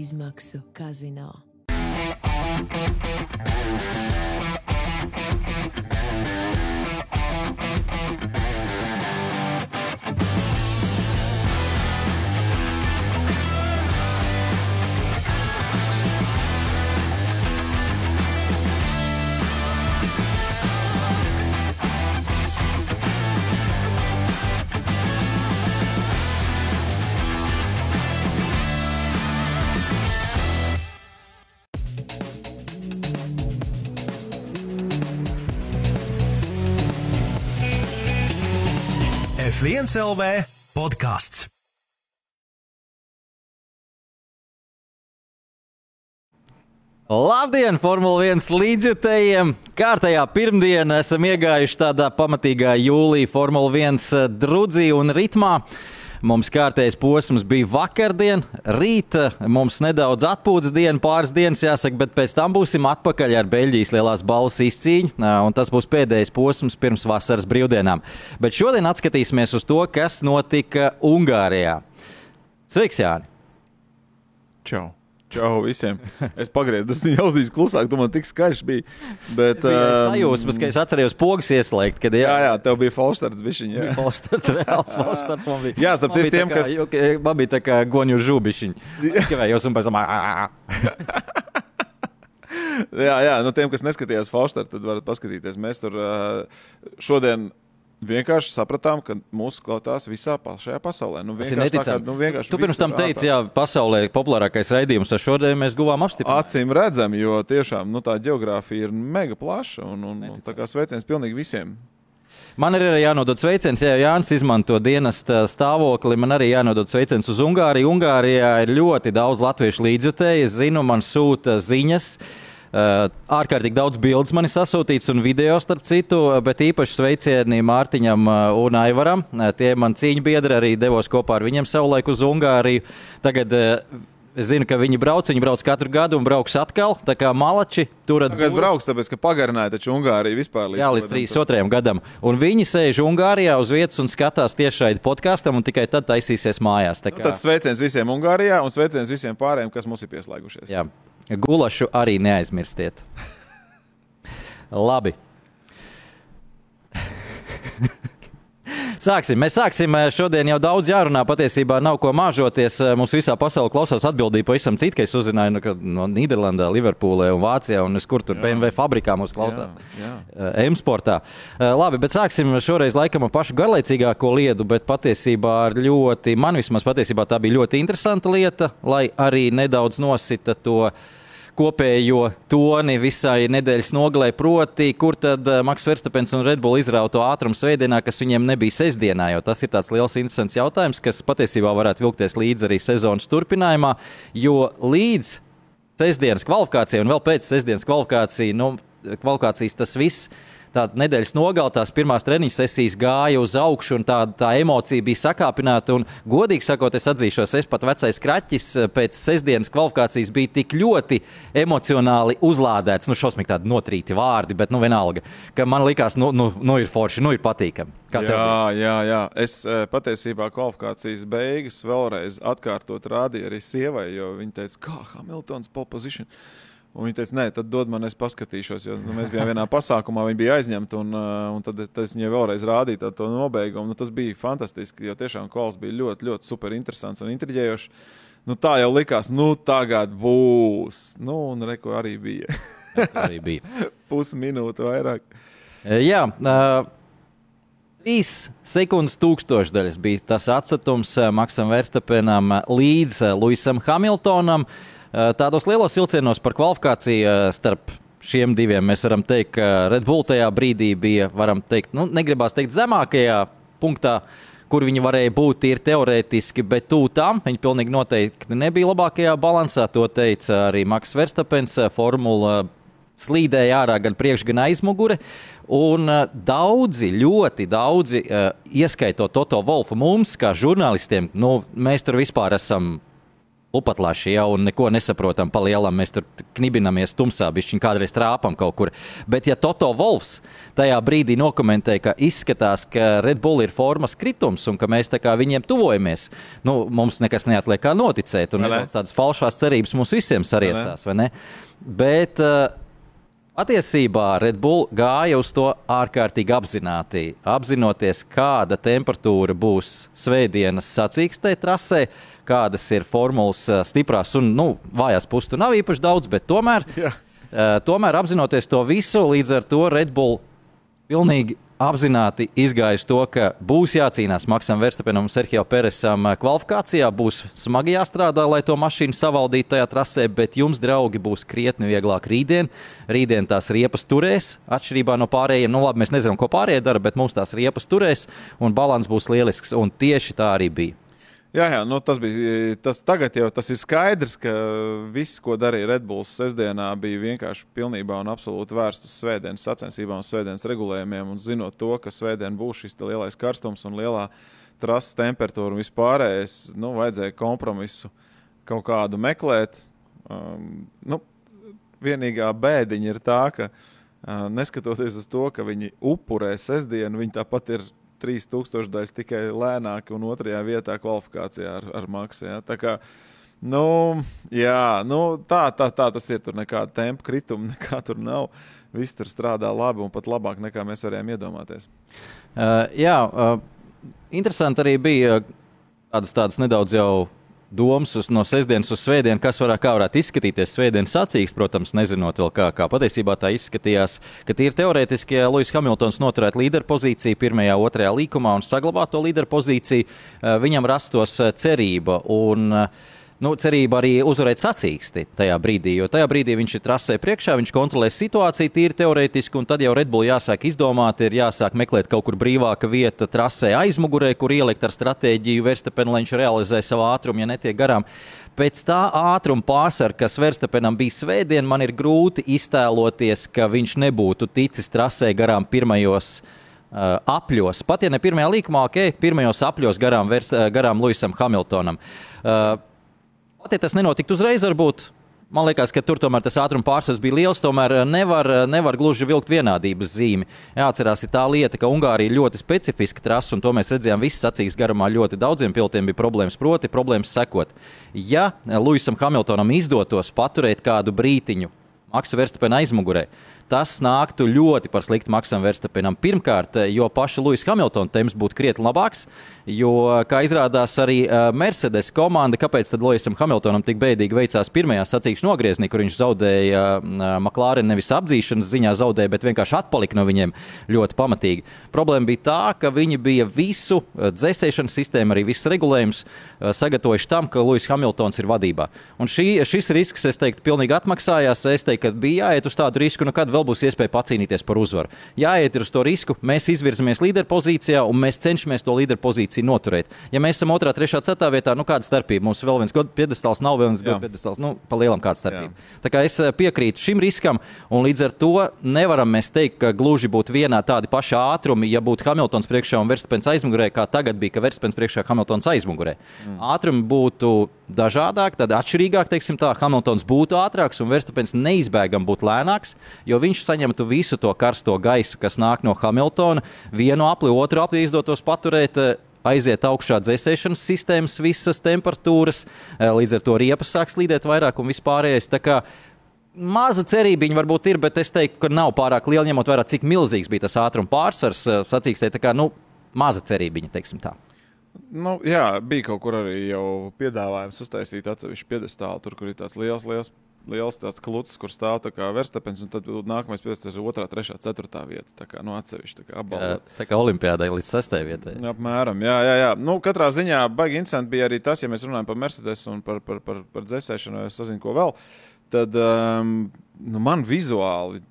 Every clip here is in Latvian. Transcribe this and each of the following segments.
izmaksu kazino. F1 LV podkāsts. Labdien, Formule 1 līdzjutējiem! Kārtējā pirmdienā esam iegājuši tādā pamatīgā jūlijā Formule 1 drudzī un ritmā. Mums kārtējais posms bija vakardien, rīta mums nedaudz atpūtas diena, pāris dienas jāsaka, bet pēc tam būsim atpakaļ ar Beļģijas lielās balvas izcīņu, un tas būs pēdējais posms pirms vasaras brīvdienām. Bet šodien atskatīsimies uz to, kas notika Ungārijā. Sveiks, Jāni! Čau! Čau visiem! Es pagriezu, tas jau bija klusāk, tu man tik skaļš bija. Bet, Es biju um, sajūsmas, ka es atceros pogas ieslēgt, kad Jā, jā, tev bija falšstarts bišķiņ. Jā. Falšstarts, reāls falšstarts man bija. Jā, starp bija tiem, kā- kas- jo- Man bija tā kā goņu žūbišķiņi. Skavējos un pēc tam. jā, jā, no tiem, kas neskatījās falšstartu, tad varat paskatīties. Mēs tur uh, šodien vienkārši sapratām, ka mūsu klausās visā šajā pasaulē. Nu, Tas ir neticami. kā, nu, Tu pirms tam teici, jā, pasaulē populārākais raidījums, ar šodien mēs guvām apstiprinājumu. Acīm redzami, jo tiešām nu, tā geogrāfija ir mega plaša un, un, un tā kā sveiciens pilnīgi visiem. Man ir arī jānodod sveiciens, ja Jānis izmanto dienas stāvokli. Man arī jānodod sveiciens uz Ungāriju. Ungārijā ir ļoti daudz latviešu līdzjutēju. Es zinu, man sūta ziņas. Uh, ārkārtīgi daudz bildes man ir sasūtīts un video, starp citu, bet īpaši sveicieni Mārtiņam uh, un Aivaram. Uh, tie man cīņu biedri arī devos kopā ar viņiem savulaik uz Ungāriju. Tagad es zinu, ka viņi brauc, viņi brauc katru gadu un brauks atkal. Tā kā malači turat Tagad būru. brauks, tāpēc ka pagarināja taču Ungāriju vispār līdz Jā, līdz 32. gadam. Un viņi sēž Ungārijā uz vietas un skatās tiešai podkāstam, un tikai tad taisīsies mājās. Nu, kā- tad sveiciens visiem Ungārijā un sveiciens visiem pārējiem, kas mums ir pieslēgušies. Jā, gulašu arī neaizmirstiet. Labi. Sāksim. Mēs sāksim. Šodien jau daudz jārunā. Patiesībā nav ko māžoties. Mums visā pasaulē klausās atbildība pavisam cita, ka es uzzināju nu, no Nīderlandē, Liverpoolē un Vācijā un kur tur BMW fabrikā mums klausās. Jā, Eh, M-sportā. Eh, Labi, bet sāksim šoreiz laikam ar pašu garlaicīgāko lietu, bet patiesībā ļoti, man vismaz patiesībā tā bija ļoti interesanta lieta, lai arī nedaudz nosita to kopējo toni visai nedēļas nogalē, proti, kur tad eh, Maks Verstapens un Red Bull izrauga to ātrumu svētdienā, kas viņiem nebija sestdienā, tas ir tāds liels interesants jautājums, kas patiesībā varētu vilkties līdzi arī sezonas turpinājumā, jo līdz sestdienas kvalifikācija un vēl pēc sestdienas kvalifikācija, nu, kvalifikācijas tas viss. Tāda nedēļas nogalē, tās pirmās treniņu sesijas gāja uz augšu, un tā, tā emocija bija sakāpināta. Un, godīgi sakot, es atzīšos, es pat vecais kraķis eh, pēc sestdienas kvalifikācijas bija tik ļoti emocionāli uzlādēts. Nu, šausmīgi tādi notrīti vārdi, bet nu, vienalga, ka man likās, nu, nu, nu ir forši, nu ir patīkami. Jā, jā, jā. Es eh, patiesībā kvalifikācijas beigas vēlreiz atkārtot rādīju arī sievai, jo viņa teica, kā Hamiltons pole position. Un viņa teica, nē, tad dod man, es paskatīšos, jo nu, mēs bijām vienā pasākumā, viņa bija aizņemta. Un, uh, un tad es viņai vēlreiz rādīju to nobeigumu. Nu, tas bija fantastiski, jo tiešām kols bija ļoti, ļoti super interesants un intriģējošs. Nu, tā jau likās, nu, tagad būs. Nu, un reko arī bija Arī bija. pusminūte vairāk. E, Jā, uh, trīs sekundes tūkstošdaļas bija tas atstatums uh, Maksam Verstapenam līdz Luisam Hamiltonam. Uh, Tādos lielos vilcienos par kvalifikāciju uh, starp šiem diviem mēs varam teikt, ka Red Bull tajā brīdī bija, varam teikt, nu, negribās teikt zemākajā punktā. Kur viņi varēja būt tīri teorētiski, bet tuvu tam viņi pilnīgi noteikti nebija labākajā balansā. To teica arī Maks Verstapens. uh, Formula slīdēja ārā gan priekš, gan aizmugure. Un daudzi, ļoti daudzi, ieskaitot Toto Wolfu, mums, kā žurnālistiem, nu, mēs tur vispār esam Upatlaši jau neko nesaprotam pa lielam. Mēs tur knibinamies tumsā, bišķiņ kādreiz trāpam kaut kur. Bet, ja Toto Wolfs tajā brīdī nokomentē, ka izskatās, ka Red Bull ir formas kritums un ka mēs viņiem tuvojamies, nu, mums nekas neatliek kā noticēt. Un tādas falšās cerības mums visiem sariesās, vai ne? Bet, uh, Patiesībā Red Bull gāja uz to ārkārtīgi apzināti. Apzinoties, kāda temperatūra būs svētdienas sacīkstē trasē, kādas ir formulas eh, stiprās un nu, vājās puses. Tur nav īpaši daudz, bet tomēr, yeah. uh, tomēr apzinoties to visu, līdz ar to Red Bull pilnīgi apzināti izgājusi to, ka būs jācīnās Maksam Verstapenam un Serhijam Peresam kvalifikācijā. Būs smagi jāstrādā, lai to mašīnu savaldītu tajā trasē, bet jums, draugi, būs krietni vieglāk rītdien. Rītdien tās riepas turēs, atšķirībā no pārējiem. Nu, labi, mēs nezinām, ko pārējie dara, bet mums tās riepas turēs un balans būs lielisks. Un tieši tā arī bija. Jā, jā nu tas bija. Tas tagad jau tas ir skaidrs, ka viss, ko darīja Redbulls sestdienā, bija vienkārši pilnībā un absolūti vērsts uz svētdienas sacensībām, svētdienas regulējumiem. Un zinot to, ka svētdien būs šis lielais karstums un lielā trases temperatūra un vispārējais, nu, vajadzēja kompromisu kaut kādu meklēt. Um, nu, vienīgā bēdiņa ir tā, ka uh, neskatoties uz to, ka viņi upurē sestdienu, viņi tāpat ir 3000 daļas tikai lēnāk un otrajā vietā kvalifikācijā ar, ar maksu. Ja? Tā kā, nu, jā, nu, tā, tā, tā tas ir. Tur nekāda tempa krituma, nekā tur nav. Viss tur strādā labi un pat labāk nekā mēs varējām iedomāties. Uh, jā, uh, interesanti arī bija tādas, tādas nedaudz jau domas uz, no sestdienas uz svētdienu, kas varētu, varētu izskatīties svētdienas sacīks, protams, nezinot vēl kā, kā patiesībā tā izskatījās, ka tīri teorētiski, ja Lūsis Hamiltons noturētu līderpozīciju pirmajā, otrajā līkumā un saglabātu to līderpozīciju, eh, viņam rastos eh, cerība. Un, uh, nu, cerība arī uzvarēt sacīksti tajā brīdī, jo tajā brīdī viņš ir trasē priekšā, viņš kontrolē situāciju tīri teorētiski, un tad jau Red Bull jāsāk izdomāt, ir jāsāk meklēt kaut kur brīvāka vieta trasē aizmugurē, kur ielikt ar stratēģiju Verstapenu, lai viņš realizē savu ātrumu, ja netiek garām. Pēc tā ātruma pārsvara, kas Verstapenam bija svētdien, man ir grūti iztēloties, ka viņš nebūtu ticis trasē garām pirmajos uh, apļos. Pat ja ne pirmajā līkumā, ok, pirmajos apļos garām, vers, garām Luisam Hamiltonam. Uh, Ja tas nenotiktu uzreiz, varbūt Man liekas, ka tur tomēr tas ātruma pārsvars bija liels. Tomēr eh, nevar, eh, nevar gluži vilkt vienādības zīmi. Jāatcerās, ir tā lieta, ka Ungārija ļoti specifiska trasa, un to mēs redzējām visas acīs garumā. Ļoti daudziem pilotiem bija problēmas, proti, problēmas sekot. Ja Luisam Hamiltonam izdotos paturēt kādu brītiņu Maksa Verstapena aizmugurē, tas nāktu ļoti par sliktu Maksam Verstapenam. Pirmkārt, jo paša Luisa Hamiltona temps būtu krietni labāks, jo, kā izrādās, arī Mercedes komanda, kāpēc tad Luisam Hamiltonam tik bēdīgi veicās pirmajā sacīkšu nogriezienī, kur viņš zaudēja McLaren nevis apdzīšanas ziņā zaudēja, bet vienkārši atpalika no viņiem ļoti pamatīgi. Problēma bija tā, ka viņi bija visu dzēsēšanas sistēmu, arī visus regulējumus sagatavojuši tam, ka Luis Hamiltons ir vadībā. Un šī, šis risks, es teiktu, pilnīgi atmaksājās. Es teiktu, ka bija jāiet uz tādu risku, nu kad vēl būs iespēja pacīnīties par uzvaru. Jāiet uz to risku, mēs izvirzamies līderpozīcijā un mēs cenšamies to līderpozīciju noturēt. Ja mēs esam 2, 3, 4 vietā, nu kāda starpība? Mums vēl viens gods piedestāls nav, vēl viens gods piedestāls. Nu, pa lielam kāda starpība. Jā. Tā kā es eh, piekrītu šim riskam, un līdz ar to nevaram mēs teikt, ka gluži būtu vienā tādi paši ātrumi, ja būtu Hamiltons priekšā un Verstapens aizmugurē, kā tagad bija, ka Verstapens priekšā Hamiltons aizmugurē. Mm. Ātrumi būtu dažādāk, tad atšķirīgāk, teiksim tā, Hamiltons būtu ātrāks un Verstapens neizbēgami būtu lēnāks, jo viņš saņemtu visu to karsto gaisu, kas nāk no Hamiltona. Vienu apli, otru apli izdotos paturēt eh, aiziet augšā dzēsēšanas sistēmas, visas temperatūras, eh, līdz ar to riepas sāk slīdēt vairāk un vispārējais. Maza cerība varbūt ir, bet es teiktu, ka nav pārāk liela, ņemot vērā, cik milzīgs bija tas ātruma pārsvars. Eh, sacīkstē, tā kā nu, maza cerība, teiksim tā. Nu, jā, bija kaut kur arī piedāvājums uztaisīt atsevišķu piedestālu, tur, kur ir tāds liels, liels liels tāds klucis, kur stāv verstapens, un tad nākamais piesaistās ir 2, 3, 4 vieta. Tā kā nu, atsevišķi tā kā apbalvot. Tā kā olimpiādai līdz 6 vietai. Jā, apmēram, jā, jā, jā. Nu, katrā ziņā baigi interesanti bija arī tas, ja mēs runājam par Mercedes un par, par, par, par dzēsēšanu, es sazinu, ko vēl. Tad um, nu, man vizuāli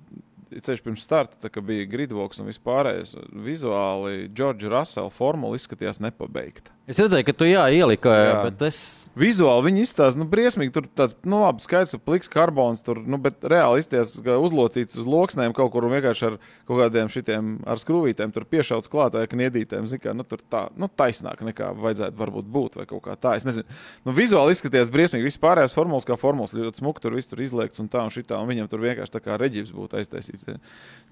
ceļš pirms starta, kad bija gridvoks un vispārējais, vizuāli Džordža Rasela formula izskatījās nepabeigta. Es redzēju, ka tu jā, ielika, jā. bet es. Vizuāli viņi izstāsta, nu, briesmīgi. Tur tāds, nu, labi, skaidrs, ka pliks karbons tur, nu, bet reāli izties, ka uzlocīts uz loksnēm kaut kur un vienkārši ar kaut kādiem šitiem ar skrūvītēm tur piešauts klāt vai kniedītēm. Zin, kā, nu, tur tā, nu, taisnāk nekā vajadzētu varbūt būt vai kaut kā tā. Es nezinu. Nu, vizuāli izskatījās briesmīgi. Vispārējās formulas kā formulas ļoti smuki tur viss tur izliekts un tā un šitā. Un viņam tur vienkārši tā kā reģips būtu aiztaisīts.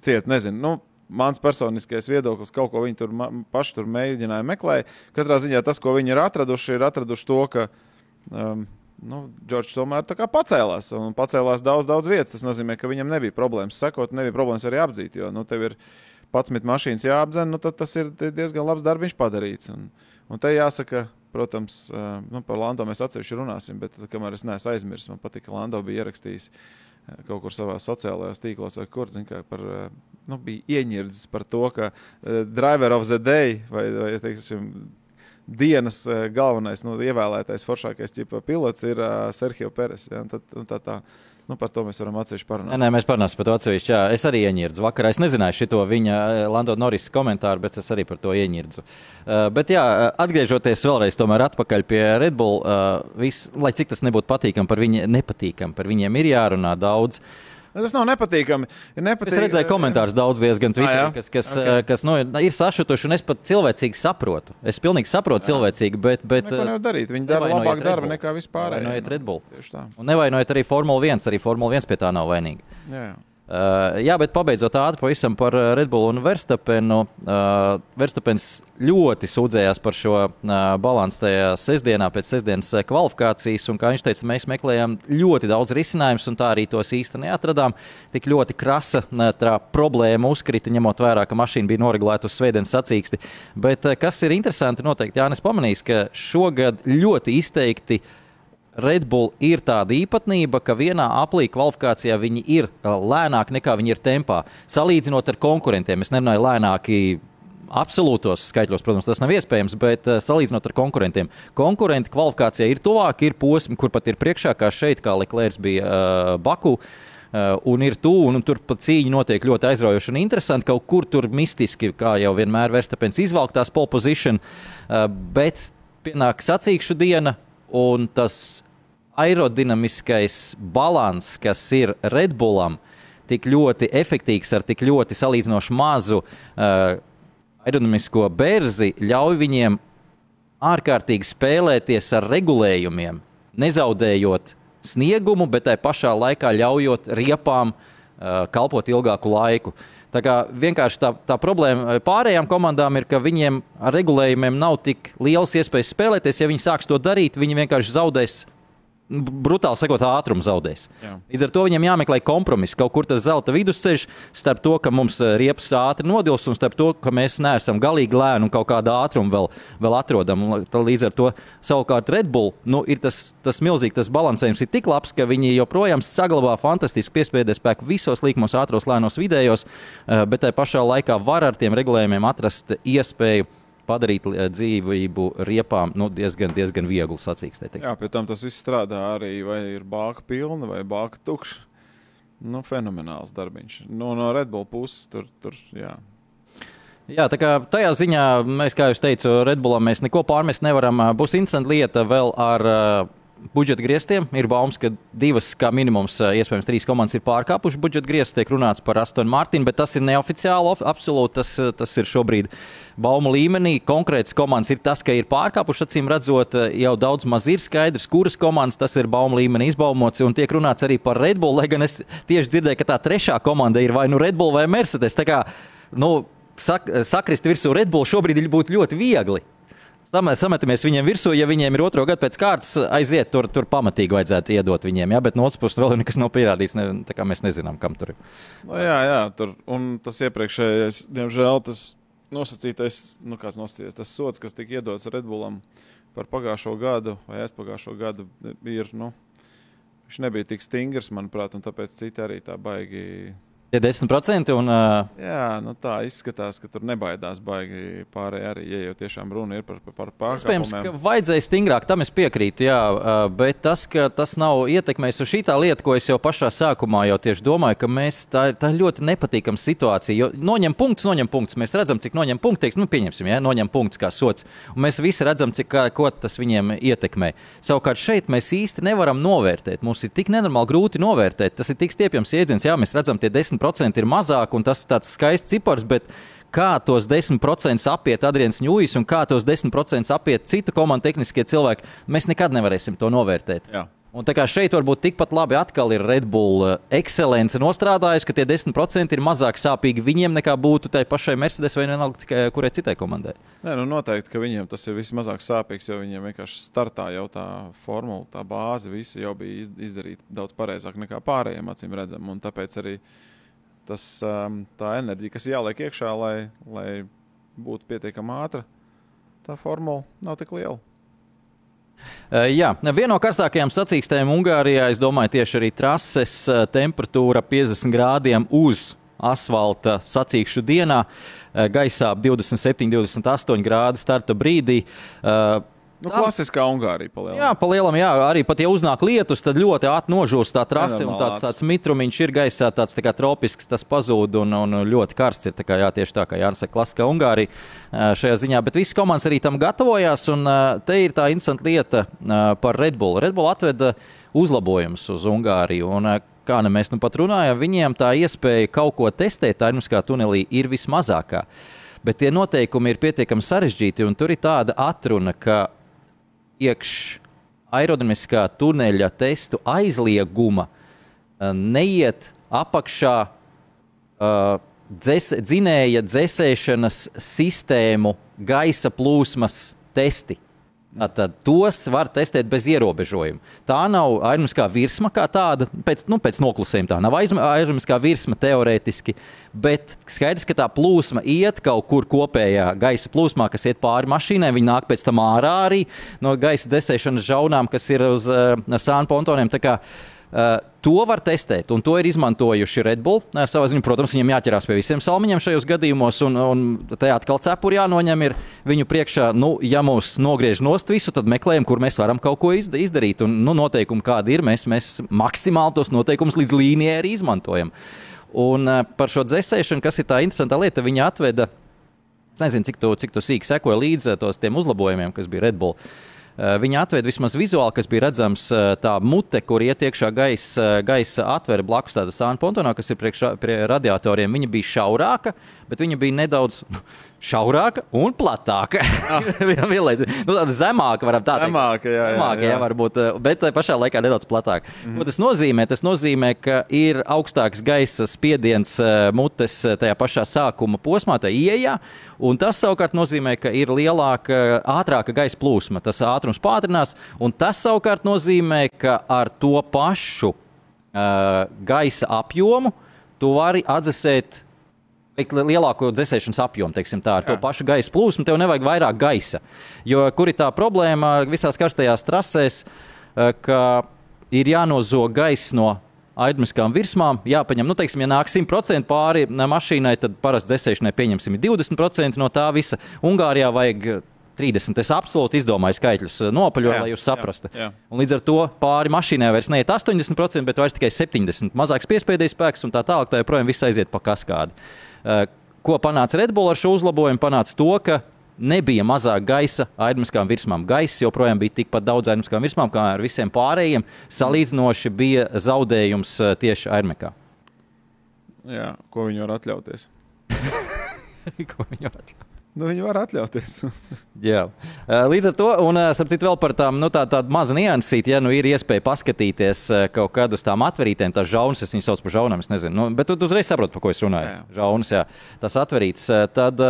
Ciet, nezinu. Nu, mans personiskais viedoklis, kaut ko viņi tur paši tur mēģināja meklēt. Katrā ziņā tas, ko viņi ir atraduši, ir atraduši to, ka um, nu, Džordžs tomēr pacēlās un pacēlās daudz, daudz vietas. Tas nozīmē, ka viņam nebija problēmas sekot, nebija problēmas arī apdzīt. Jo nu, tev ir 11 mašīnas jāapdzen, nu, tad tas ir diezgan labs darbs padarīts. Un, un te jāsaka, protams, uh, nu, par Lando mēs atsevišķi runāsim, bet kamēr es neesmu aizmirsis, man patīk, ka Lando bija ierakstījis uh, kaut kur savā sociālajās tīklos vai kur, zin, par uh, nu, bija ieņirdzis par to, ka uh, driver of the day vai, vai teiksim, dienas uh, galvenais, nu, ievēlētais foršākais pilots ir uh, Sergio Peres. Ja? Tad, tā, tā, tā. Nu, par to mēs varam atsevišķi parunāt. Nē, nē, mēs parunāsim par to atsevišķi. Jā. Es arī ieņirdu vakarā. Es nezināju šo viņa Lando Norisa komentāru, bet es arī par to ieņirdu. Uh, bet, jā, atgriežoties vēlreiz pie Red Bull, uh, vis, lai cik tas nebūtu patīkami, par viņiem nepatīkami, par viņiem ir jārunā daudz. Uh, tas nav nepatīkami. nepatīk... Es redzēju komentārus daudz diezgan Twitterī, ah, kas, kas, okay. kas nu, ir sašutuši, un es pat cilvēcīgi saprotu. Es pilnīgi saprotu jā. cilvēcīgi, bet. bet Neko nevar darīt. Viņi dara labāk darbu nekā vispār. Nevainojiet Red Bull. Un nevainojiet arī Formula 1, arī Formula 1 pie tā nav vainīga. Jā, jā. Uh, jā, bet pabeidzot ātri pavisam par eh, Red Bull un Verstapenu. Uh, Verstapens ļoti sūdzējās par šo uh, balansu tajā sestdienā, pēc sestdienas kvalifikācijas. Un, kā viņš teica, mēs meklējām ļoti daudz risinājumus, un tā arī tos īsti neatradām. Tik ļoti krasa tā problēma uzkrita, ņemot vērā, ka mašīna bija noregulēta uz svētdienas sacīksti. Bet kas ir interesanti, noteikti Jānis pamanīs, ka šogad ļoti izteikti uh, Red Bull ir tāda īpatnība, ka vienā aplī kvalifikācijā viņi ir lēnāki nekā viņi ir tempā. Salīdzinot ar konkurentiem, es nerunāju lēnāki. Absolūtos skaitļos, protams, tas nav iespējams, bet uh, salīdzinot ar konkurentiem, konkurenti kvalifikācijā ir tuvāk, ir posmi, kur pat ir priekšā, kā šeit, kā Leclerc bija uh, Baku. Uh, un ir tuvu, un tur pat cīņa notiek ļoti aizraujoši un interesanti. Kaut kur tur mistiski, kā jau vienmēr, Verstapens izvalktās pole position, uh, bet pienāk sacīkšu diena, un tas aerodinamiskais balans, kas ir Redbullam, tik ļoti efektīvs ar tik ļoti salīdzinoši mazu uh, aerodinamisko berzi, ļauj viņiem ārkārtīgi spēlēties ar regulējumiem, nezaudējot sniegumu, bet tai pašā laikā ļaujot riepām uh, kalpot ilgāku laiku. Tā kā vienkārši tā, tā problēma pārējām komandām ir, ka viņiem ar regulējumiem nav tik liels iespējas spēlēties. Ja viņi sāks to darīt, viņi vienkārši zaudēs brutāli sakot, ātrumu zaudēs. Jā. Līdz ar to viņiem jāmeklē kompromiss. Kaut kur tas zelta vidusceļš starp to, ka mums eh, riepas ātri nodils, un starp to, ka mēs neesam galīgi lēni un kaut kādā ātrumā vēl, vēl atrodam. Līdz ar to savukārt Red Bull nu, ir tas, tas milzīgs tas balansējums, ir tik labs, ka viņi joprojām saglabā fantastisku piespiedu spēku visos līkumos, ātros, lēnos, vidējos, eh, bet tajā pašā laikā var ar tiem regulējumiem atrast iespēju padarīt eh, dzīvību riepām nu, diezgan, diezgan vieglu sacīkstē. Jā, pie tam tas viss strādā arī, vai ir bāka pilna vai bāka tukša. Nu, fenomenāls darbiņš. Nu, no Red Bull puses tur, tur jā. Jā, tā kā tajā ziņā mēs, kā jau teicu, Redbullam mēs neko pārmest nevaram. Būs interesanta lieta vēl ar uh, budžeta grieztiem. Ir baumas, ka divas, kā minimums, iespējams, trīs komandas ir pārkāpušas budžeta grieztus. Tiek runāts par Astonu Martinu, bet tas ir neoficiāli. Absolūti tas, tas ir šobrīd baumu līmenī. Konkrēts komandas ir tas, ka ir pārkāpušas. Acīm redzot, jau daudz maz ir skaidrs, kuras komandas tas ir baumu līmenī izbaumots. Un tiek runāts arī par Red Bull, lai gan es tieši dzirdēju, ka tā trešā komanda ir vai nu Red Bull vai Mercedes. Tā kā, nu, sak, sakrist virsū Red Bull šobrīd būtu ļoti viegli sametamies viņiem virsū, ja viņiem ir otro gadu pēc kārtas, aiziet tur, tur pamatīgi vajadzētu iedot viņiem. Jā, bet no otras puses vēl nekas nav pierādīts. Ne, tā kā mēs nezinām, kam tur ir. No, jā, jā, tur un tas iepriekšējais, diemžēl, tas nosacītais, nu, kāds nosacītais, tas sots, kas tika iedots Redbullam par pagājušo gadu vai aizpagājušo gadu, ir. Nu, Viņš nebija tik stingrs, manuprāt, un tāpēc citi arī tā baigi Tie 10% un uh, Jā, nu tā izskatās, ka tur nebaidās baigi pārējie arī, ja jau tiešām runa ir par, par, par Iespējams, ka vajadzēja stingrāk, tam es piekrītu. Jā, bet tas, ka tas nav ietekmējis uz šī lieta, ko es jau pašā sākumā jau tieši domāju, ka mēs, tā, tā ļoti nepatīkama situācija. Jo noņem punktus, noņem punktus. Mēs redzam, cik noņem punktus, teiks, nu, pieņemsim, ja, noņem punktus kā sots. Un mēs visi redzam, cik ko tas viņiem ietekmē. Savukārt šeit mēs īsti nevaram novērtēt. Mums ir tik nenormāli grūti novērtēt. Tas ir tik stiepjams jēdziens, jā, mēs redzam, tie 10% ir mazāk, un tas ir tāds skaists cipars. bet Kā tos 10% apiet Adrians Ņūjs un kā tos 10% apiet citu komandu tehniskie cilvēki, mēs nekad nevarēsim to novērtēt. Jā. Un tā kā šeit varbūt tikpat labi atkal ir Red Bull uh, ekscelence nostrādājusi, ka tie 10% ir mazāk sāpīgi viņiem nekā būtu tai pašai Mercedes vai vienalga kurai citai komandai. Nē, nu noteikti, ka viņiem tas ir vismazāk sāpīgs, jo viņiem vienkārši startā jau tā formula, tā bāze, visi jau bija iz- izdarīta daudz pareizāk nekā pārējiem, acīm redzam. Un tāpēc arī tas, um, tā enerģija, kas jāliek iekšā, lai, lai būtu pietiekami ātra, tā formula nav tik liela. Uh, Jā, viena no karstākajām sacīkstēm Ungārijā, es domāju, tieši arī trases uh, temperatūra 50 grādiem uz asfalta sacīkšu dienā, uh, gaisā ap 27, 28 grādi starta brīdī. Uh, Nu, Tā- klasiskā Ungārija palielina. Jā, palielam, jā, arī pat ja uznāk lietus, tad ļoti ātri nožūst tā trase un tāds, tāds mitrumiņš ir gaisā, tāds tā kā tropisks, tas pazūd un, un ļoti karsts. Ir tā kā, jā, tieši tā kā Jānis saka, klasiskā Ungārija šajā ziņā, bet visas komandas arī tam gatavojās. Un te ir tā interesanta lieta par Red Bull. Red Bull atveda uzlabojumus uz Ungāriju. Un, Kā nu mēs nu pat runājam, viņiem tā iespēja kaut ko testēt, tā ir tunelī, ir vismazākā. Bet tie noteikumi ir pietiekami sarežģīti, un tur ir tāda atruna, ka iekš aerodinamiskā tuneļa testu aizlieguma eh, neiet apakšā uh, dzes, dzinēja dzēsēšanas sistēmu gaisa plūsmas testi. Tad tos var testēt bez ierobežojuma. Tā nav aerodinamiskā virsma kā tāda, pēc, nu, pēc noklusējuma tā nav aerodinamiskā virsma teorētiski, bet skaidrs, ka tā plūsma iet kaut kur kopējā gaisa plūsmā, kas iet pāri mašīnai. Viņa nāk pēc tam ārā arī no gaisa dzēsēšanas žaunām, kas ir uz uh, sānu pontoniem. Tā kā, Uh, to var testēt, un to ir izmantojuši Red Bull. Uh, savā ziņā, protams, viņiem jāķerās pie visiem salmiņiem šajos gadījumos, un, un te atkal cepuri jānoņem ir viņu priekšā. Nu, ja mūs nogriež nost visu, tad meklējam, kur mēs varam kaut ko izda- izdarīt. Un, nu, noteikumi kādi ir, mēs, mēs maksimāli tos noteikumus līdz līnijai arī izmantojam. Un uh, par šo dzēsēšanu, kas ir tā interesanta lieta, viņi atveda. Es nezinu, cik tu, cik tu sīki sekoji līdzi tos tiem uzlabojumiem, kas bija Red Bull. Uh, Viņa atveda vismaz vizuāli, kas bija redzams, uh, tā mute, kur iet iekšā gaisa, gaisa atvere blakus tāda sāna pontonā, kas ir priekš pie radiatoriem. Viņa bija šaurāka, bet viņa bija nedaudz šaurāka un platāka. Vienlaicīgi. nu, tāda zemāka, varam tā teikt. Zemāka, jā, jā, Zemāka, jā, jā. varbūt, eh, bet tajā pašā laikā nedaudz platāka. Mm. Ko tas nozīmē? Tas nozīmē, ka ir augstāks gaisa spiediens eh, mutes eh, tajā pašā sākuma posmā, tajā ieejā. Un tas savukārt nozīmē, ka ir lielāka, ātrāka gaisa plūsma. Tas ātrums pātrinās, un tas savukārt nozīmē, ka ar to pašu uh, gaisa apjomu tu vari atdzesēt lielāko dzēsēšanas apjomu, teiksim, tā, ar Jā. to Jā. pašu gaisa plūsmu. Tev nevajag vairāk gaisa. Jo kur ir tā problēma visās karstajās trasēs, eh, ka ir jānozog gaisa no aizmiskām virsmām, jāpaņem, nu, teiksim, ja nāk 100% pāri mašīnai, tad parasti dzēsēšanai pieņemsim ir 20% no tā visa. Ungārijā vajag 30. Es absolūti izdomāju skaitļus, eh, nopaļoju, Jā, lai jūs jā, saprastu. jā. Un līdz ar to pāri mašīnai vairs neiet 80%, bet vairs tikai 70%. Mazāks piespēdējis spēks un tā tālāk, tā joprojām viss aiziet pa kaskādi. Uh, Ko panāca Red Bull ar šo uzlabojumu? Panāca to, ka nebija mazāk gaisa aizmiskām virsmām. Gaisa joprojām bija tikpat daudz aizmiskām virsmām kā ar visiem pārējiem. Salīdzinoši bija zaudējums uh, tieši aizmekā. Jā, ko viņi var atļauties? Ko viņi var- Nu, viņi var atļauties. Jā. Eh, Līdz ar to, un eh, starp citu, vēl par tām nu, tā, tādu mazu niansīti, ja nu ir iespēja paskatīties eh, kaut kādu uz tām atverītēm, tās žaunas, es viņas saucu par žaunām, es nezinu, nu, bet tu, uzreiz saproti, par ko es runāju. Jā. Žaunas, jā, tas atverīts. Tad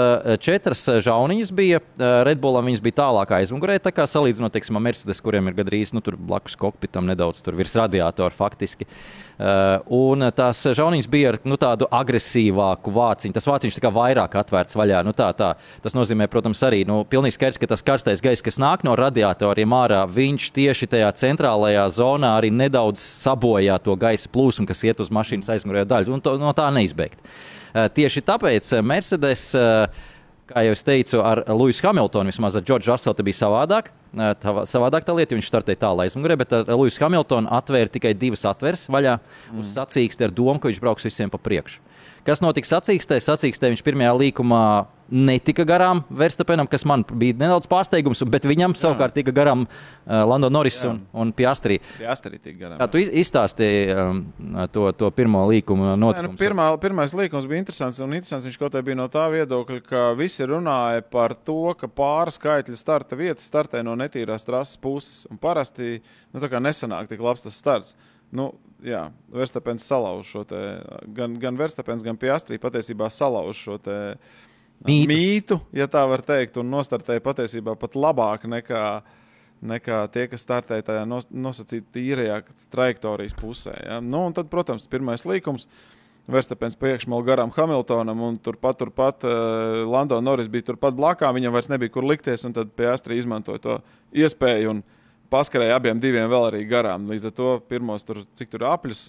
četras žauniņas bija eh, Red Bullam, viņas bija tālāk aizmugurē, tā kā salīdzinot, teiksim, Mercedes, kuriem ir gandrīz nu, tur blakus kokpitam nedaudz tur virs radiatora faktiski. Uh, un tās žauniņas bija ar nu, tādu agresīvāku vāciņu. Tas vāciņš kā vairāk atvērts vaļā. Nu, tā, tā. Tas nozīmē, protams, arī nu, pilnīgi skaidrs, ka tas karstais gaiss, kas nāk no radiatoriem ārā, viņš tieši tajā centrālajā zonā arī nedaudz sabojā to gaisa plūsmu, kas iet uz mašīnas aizmugurējo daļu. Un to, no tā neizbēgt. Uh, tieši tāpēc Mercedes. Uh, Kā jau teicu, ar Luisu Hamiltonu, vismaz ar Džordžu Raselu, bija savādāk. Tā, savādāk tā lieta, viņš startēja tālu aizmugurē, bet ar Luisu Hamiltonu atvēra tikai divas atveres vaļā mm. uz sacīksti ar domu, ka viņš brauks visiem pa priekšu. Kas notiks sacīkstē? Sacīkstē viņš pirmajā līkumā netika garām Verstapenam, kas man bija nedaudz pārsteigums, bet viņam Jā. savukārt tika garām uh, Lando Norris Jā. un, un Piastri. Piastri tika garām. Jā, tu izstāstīji um, to, to pirmo līkumu notikumu. Nu, pirmā, pirmais līkums bija interesants, un interesants viņš kaut kā bija no tā viedokļa, ka visi runāja par to, ka pārskaitļa starta vietas startē no netīrās trases puses, un parasti nu, nesanāk tik labs tas starts. Nu, jā, Verstapens salauž šo te, gan, gan Verstapens, gan Piastrī patiesībā salauž šo te mītu. mītu, ja tā var teikt, un nostartēja patiesībā pat labāk nekā, nekā tie, kas startēja tajā nos, nosacītā tīrajā trajektorijas pusē. Ja? Nu, tad, protams, pirmais līkums. Verstapens priekšmēl garām Hamiltonam, un turpat, turpat uh, Lando Norris bija turpat blakām. Viņam vairs nebija kur likties, un tad Piastri izmantoja to iespēju. Un, paskarēja abiem diviem vēl arī garām. Līdz ar to pirmos tur, cik tur apļus.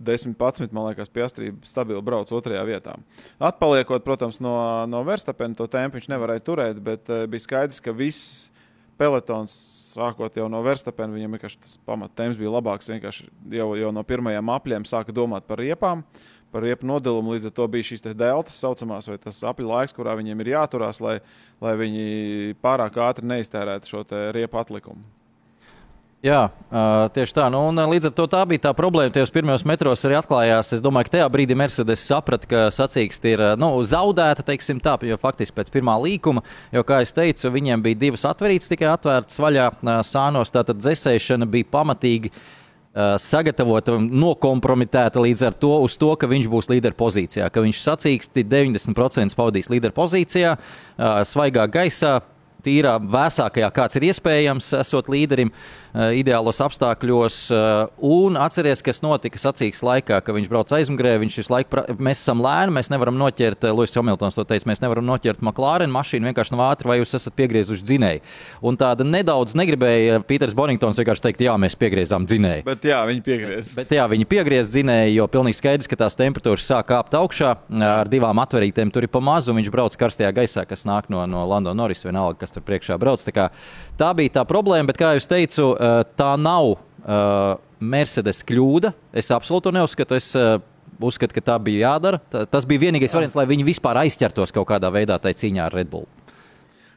10, 11, man liekas, piestrība stabili brauc otrajā vietā. Atpaliekot, protams, no, no Verstapena, to tempu viņš nevarēja turēt, bet uh, bija skaidrs, ka viss pelotons, sākot jau no Verstapena, viņam vienkārši tas pamattemps bija labāks. Vienkārši jau, jau no pirmajām apļiem sāka domāt par riepām. Par riepu nodilumu līdz ar to bija šīs deltas, saucamās, vai tas apli laiks, kurā viņiem ir jāturās, lai, lai viņi pārāk ātri neiztērētu šo riepu atlikumu. Jā, tieši tā. Nu, līdz ar to tā bija tā problēma. Tajos pirmajos metros arī atklājās. Es domāju, ka tajā brīdī Mercedes saprata, ka sacīksts ir nu, zaudēta, tā, jo faktiski pēc pirmā līkuma, jo, kā jau teicu, viņiem bija divas atvērtas, tikai atvērtas vaļā sānos. Tātad dzēsēšana bija pamatīgi sagatavota, nokompromitēta līdz ar to, to, ka viņš būs līderpozīcijā, ka viņš sacīksti 90% pavadīs līderpozīcijā, svaigā gaisā, tīrā, vēsākajā, kāds ir iespējams, esot līderim. Uh, ideālos apstākļos. Eh, un atcerieties, kas notika sacīks laikā, kad viņš brauca aizmugurē. Viņš visu laiku, pra... mēs esam lēni, mēs nevaram noķert, eh, Lūsis Hamiltons to teica, mēs nevaram noķert McLaren mašīnu vienkārši no ātri, vai jūs esat piegriezuši dzinēju. Un tāda nedaudz negribēja Pīters Boningtons vienkārši teikt, jā, mēs piegriezām dzinēju. Bet jā, viņi piegriez. Bet, bet jā, viņi piegriez dzinēju, jo pilnīgi skaidrs, ka tās temperatūras sāk kāpt augšā ar divām atverītēm. Tur ir pa mazu, viņš brauc karstajā gaisā, kas nāk no, no Lando Norris vienalga, kas tur priekšā brauc. Tā, kā, tā bija tā problēma, bet kā jau teicu, tā nav uh, Mercedes kļūda. Es absolūti neuzskatu. Es, uh, Uzskatu, ka tā bija jādara. Tas bija vienīgais variants, lai viņi vispār aizķertos kaut kādā veidā tajā cīņā ar Red Bull.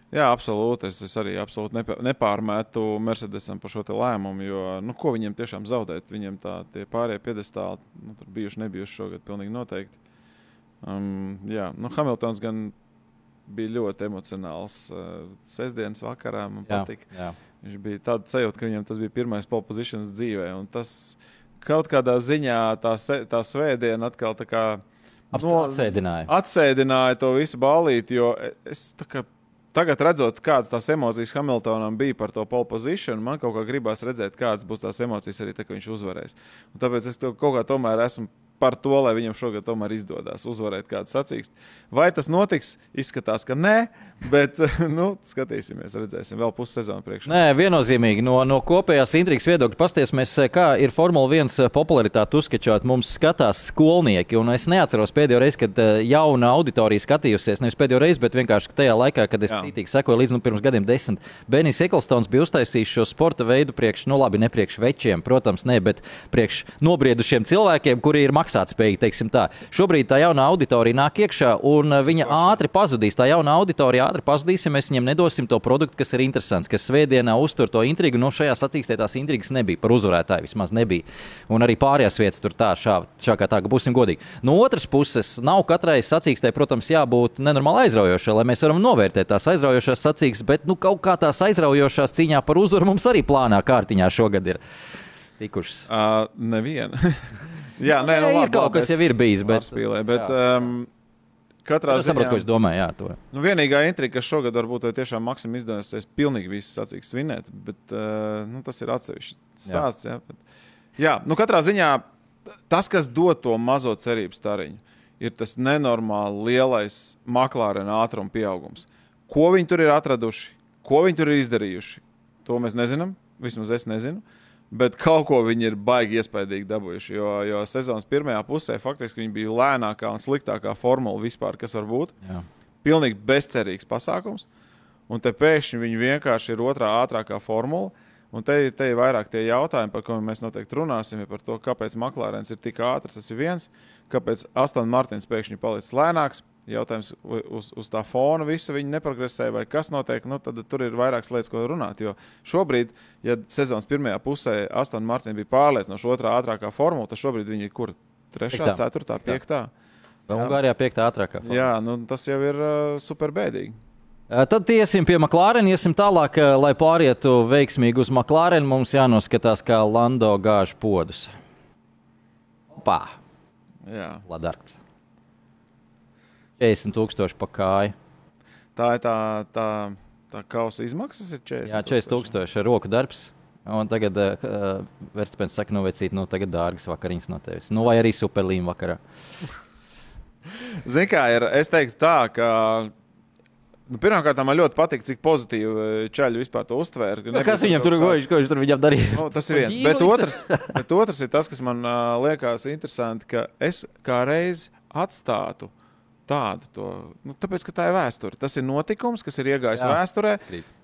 Jā, absolūti. Es, es arī absolūti nepārmetu Mercedesam par šo lēmumu, jo nu, ko viņiem tiešām zaudēt? Viņiem tā tie pārējie piedestāli, nu, tur bijuši, nebijuši šogad, pilnīgi noteikti. Um, jā, nu, Hamiltons gan bija ļoti emocionāls uh, sestdienas vakarā. Man jā, patika. Jā. Viņš bija tāds sajūta, ka viņam tas bija pirmais popozīcijas dzīvē. Tas kaut kādā ziņā tā, tā svētdiena atkal tā kā. No, atsēdināja. atsēdināja to visu ballīti, jo es kā, tagad redzot, kādas tās emocijas Hamiltonam bija par to pole position, man kaut kā gribās redzēt, kādas būs tās emocijas arī tad, kad viņš uzvarēs. Un tāpēc es to kaut kā tomēr esmu par to, lai viņam šogad tomēr izdodas uzvarēt kādu sacīkstu. Vai tas notiks? Izskatās, ka nē, bet nu, skatīsimies, redzēsim vēl pussezonu priekšā. Nē, viennozīmīgi no, no kopējās intrigas viedokļa pastiesimies, kā ir Formula 1 popularitāte uzskatīt. Mums skatās skolnieki, un es neatceros pēdējo reizi, kad eh, jauna auditorija skatījusies. Nevis pēdējo reizi, bet vienkārši tajā laikā, kad es Jā. citīgi sekoju līdz nu, pirms gadiem desmit. Benijs Eklstons bija uztaisījis šo sporta veidu priekš, nu labi, ne priekš večiem, protams, ne, bet priekš nobriedušiem cilvēkiem, kuri ir maksājuši maksātspējīgi, teiksim tā. Šobrīd tā jauna auditorija nāk iekšā, un uh, viņa ātri pazudīs. Tā jauna auditorija ātri pazudīs, ja mēs viņiem nedosim to produktu, kas ir interesants, kas svētdienā uztur to intrigu. No nu, šajā sacīkstē tās intrigas nebija, par uzvarētāju vismaz nebija. Un arī pārējās vietas tur tā, šā, šā kā tā, ka būsim godīgi. No otras puses, nav katrai sacīkstē, protams, jābūt nenormāli aizraujošai, lai mēs varam novērtēt tās aizraujošās sacīkstes, bet nu, kaut kā tās aizraujošās cīņā par uzvaru mums arī plānā kārtiņā šogad ir tikušas. Uh, neviena. Jā, nē, nu, labi, kaut kas jau ir bijis. Bet, spīlē, bet, um, Katrā ziņā. Es saprotu, ko es domāju. Jā, to. nu, vienīgā intriga, kas šogad varbūt tiešām maksim izdosies, pilnīgi viss sacīks svinēt, bet uh, nu, tas ir atsevišķs stāsts. Jā, jā, bet, jā nu, katrā ziņā tas, kas dod to mazo cerību stariņu, ir tas nenormāli lielais maklārena ātruma pieaugums. Ko viņi tur ir atraduši, ko viņi tur ir izdarījuši, to mēs nezinām. Vismaz es nezinu. Bet kaut ko viņi ir baigi iespaidīgi dabūjuši. Jo, jo sezonas pirmajā pusē faktiski viņi bija lēnākā un sliktākā formula vispār, kas var būt. Jā. Pilnīgi bezcerīgs pasākums. Un te pēkšņi viņi vienkārši ir otrā ātrākā formula. Un te, te ir vairāk tie jautājumi, par kuriem mēs noteikti runāsim. Par to, kāpēc Maklārens ir tik ātrs, tas ir viens. Kāpēc Astonas Martins pēkšņi palicis lēnāks? Jautājums uz, uz tā fona visa viņa neprogresē, vai kas notiek, nu, tad tur ir vairākas lietas, ko runāt. Jo šobrīd, ja sezonas pirmajā pusē Astonas Martina bija pārliecinoša otrā ātrākā formula, tad šobrīd viņa ir kur? Trešā, ceturtā, piektā. Vai Ungārijā piektā ātrākā? Formula. Jā, nu, tas jau ir uh, super bēdīgi. Tad iesim pie McLaren, iesim tālāk, lai pārietu veiksmīgi uz McLaren. Mums jānoskatās, kā Lando gāž podus. Pā! Jā, Ladarks. 40 tūkstoši pa kāju. Tā ir tā, tā, tā kausa izmaksas, ir 40. Jā, 40 tūkstoši roku darbs. Un tagad uh, Verstapēns saka, nu, vecīt, nu, tagad dārgas vakariņas no tevis. Nu, vai arī superlīma vakarā. Zini, kā ir? Es teiktu tā, ka Nu, Pirmkārt, man ļoti patīk, cik pozitīvi čaļi vispār to uztvēra. Nu, kas viņam tur gojas, ko viņš tur viņam darīja? Nu, tas ir viens. bet otrs, bet otrs ir tas, kas man uh, liekas interesanti, ka es kā reiz atstātu tādu. To, nu, tāpēc, ka tā ir vēsture. Tas ir notikums, kas ir iegājis Jā. vēsturē.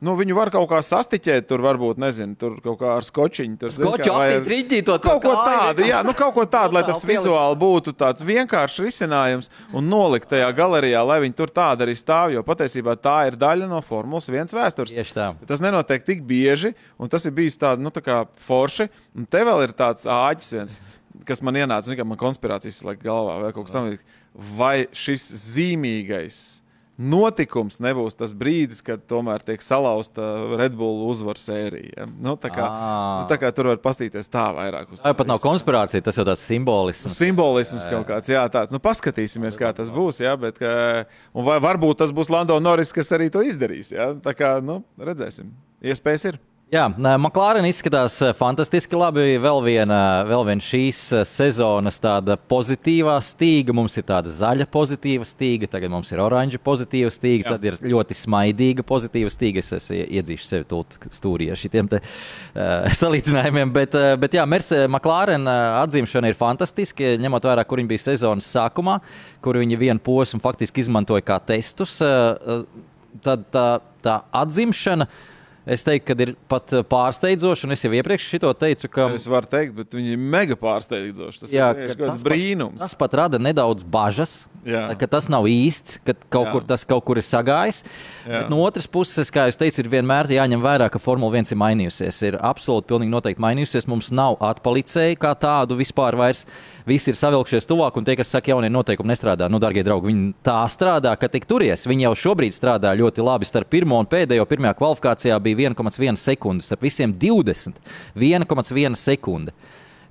Nu, viņu var kaut kā sastiķēt, tur varbūt, nezinu, tur kaut kā ar skočiņu. Tur, Skoču aptīti, to kaut ko tādu, jā, nu, kaut ko tādu, lai tas vizuāli būtu tāds vienkāršs risinājums un nolikt tajā galerijā, lai viņi tur tāda arī stāv, jo patiesībā tā ir daļa no Formulas 1 vēstures. Tas nenotiek tik bieži, un tas ir bijis tāds, nu, tā kā forši, un te vēl ir tāds āķis viens kas man ienāca, nu, man konspirācijas galvā vai kaut kas tamlīdzīgs. Vai šis zīmīgais notikums nebūs tas brīdis, kad tomēr tiek salauzta Red Bull uzvaru sērija. Nu, tā, kā, nu, tā kā tur var paskatīties tā vairāk. Tā pat nav konspirācija, tas jau tāds simbolisms. Simbolisms jā, jā. kaut kāds, jā, tāds. Nu, paskatīsimies, kā tas būs. Jā, bet, ka, vai varbūt tas būs Lando Norris, kas arī to izdarīs. Jā, tā kā nu, redzēsim. Iespējas ir. Jā, McLaren izskatās eh, fantastiski labi. Vēl viena, vēl viena šīs eh, sezonas tāda pozitīvā stīga. Mums ir tāda zaļa pozitīva stīga, tagad mums ir oranža pozitīva stīga, Jā. tad ir ļoti smaidīga pozitīva stīga. Es esmu iedzīšs sevi stūrī ar šitiem te, uh, salīdzinājumiem. Bet, uh, bet jā, Mers, McLaren uh, atzimšana ir fantastiska, ņemot vērā, kur viņi bija sezonas sākumā, kur viņi vienu posmu faktiski izmantoja kā testus. Uh, tad tā, tā atzimšana. Uh, Es teiktu, ka ir pat eh, pārsteidzoši, un es jau iepriekš to teicu, ka. Es varu teikt, bet viņi ir mega pārsteidzoši. Tas jā, ir tas brīnums. Pat, tas pat rada nedaudz bažas, jā. ka tas nav īsts, ka kaut jā. kur tas kaut kur ir sagājis. No otras puses, kā jūs teicāt, ir vienmēr jāņem vērā, ka Formula 1 ir mainījusies. Ir absolūti pilnīgi noteikti mainījusies. Mums nav atpalicēji kā tādu vispār vairs. Visi ir savilkšies tuvāk, un tie, kas saka, jaunie noteikumi nestrādā, nu, darbie draugi, viņi tā strādā, ka tik turies. Viņi jau šobrīd strādā ļoti labi starp pirmo un pēdējo. Pirmajā kvalifikācijā bija 1,1 sekundes, starp visiem 20. 1,1 sekunde.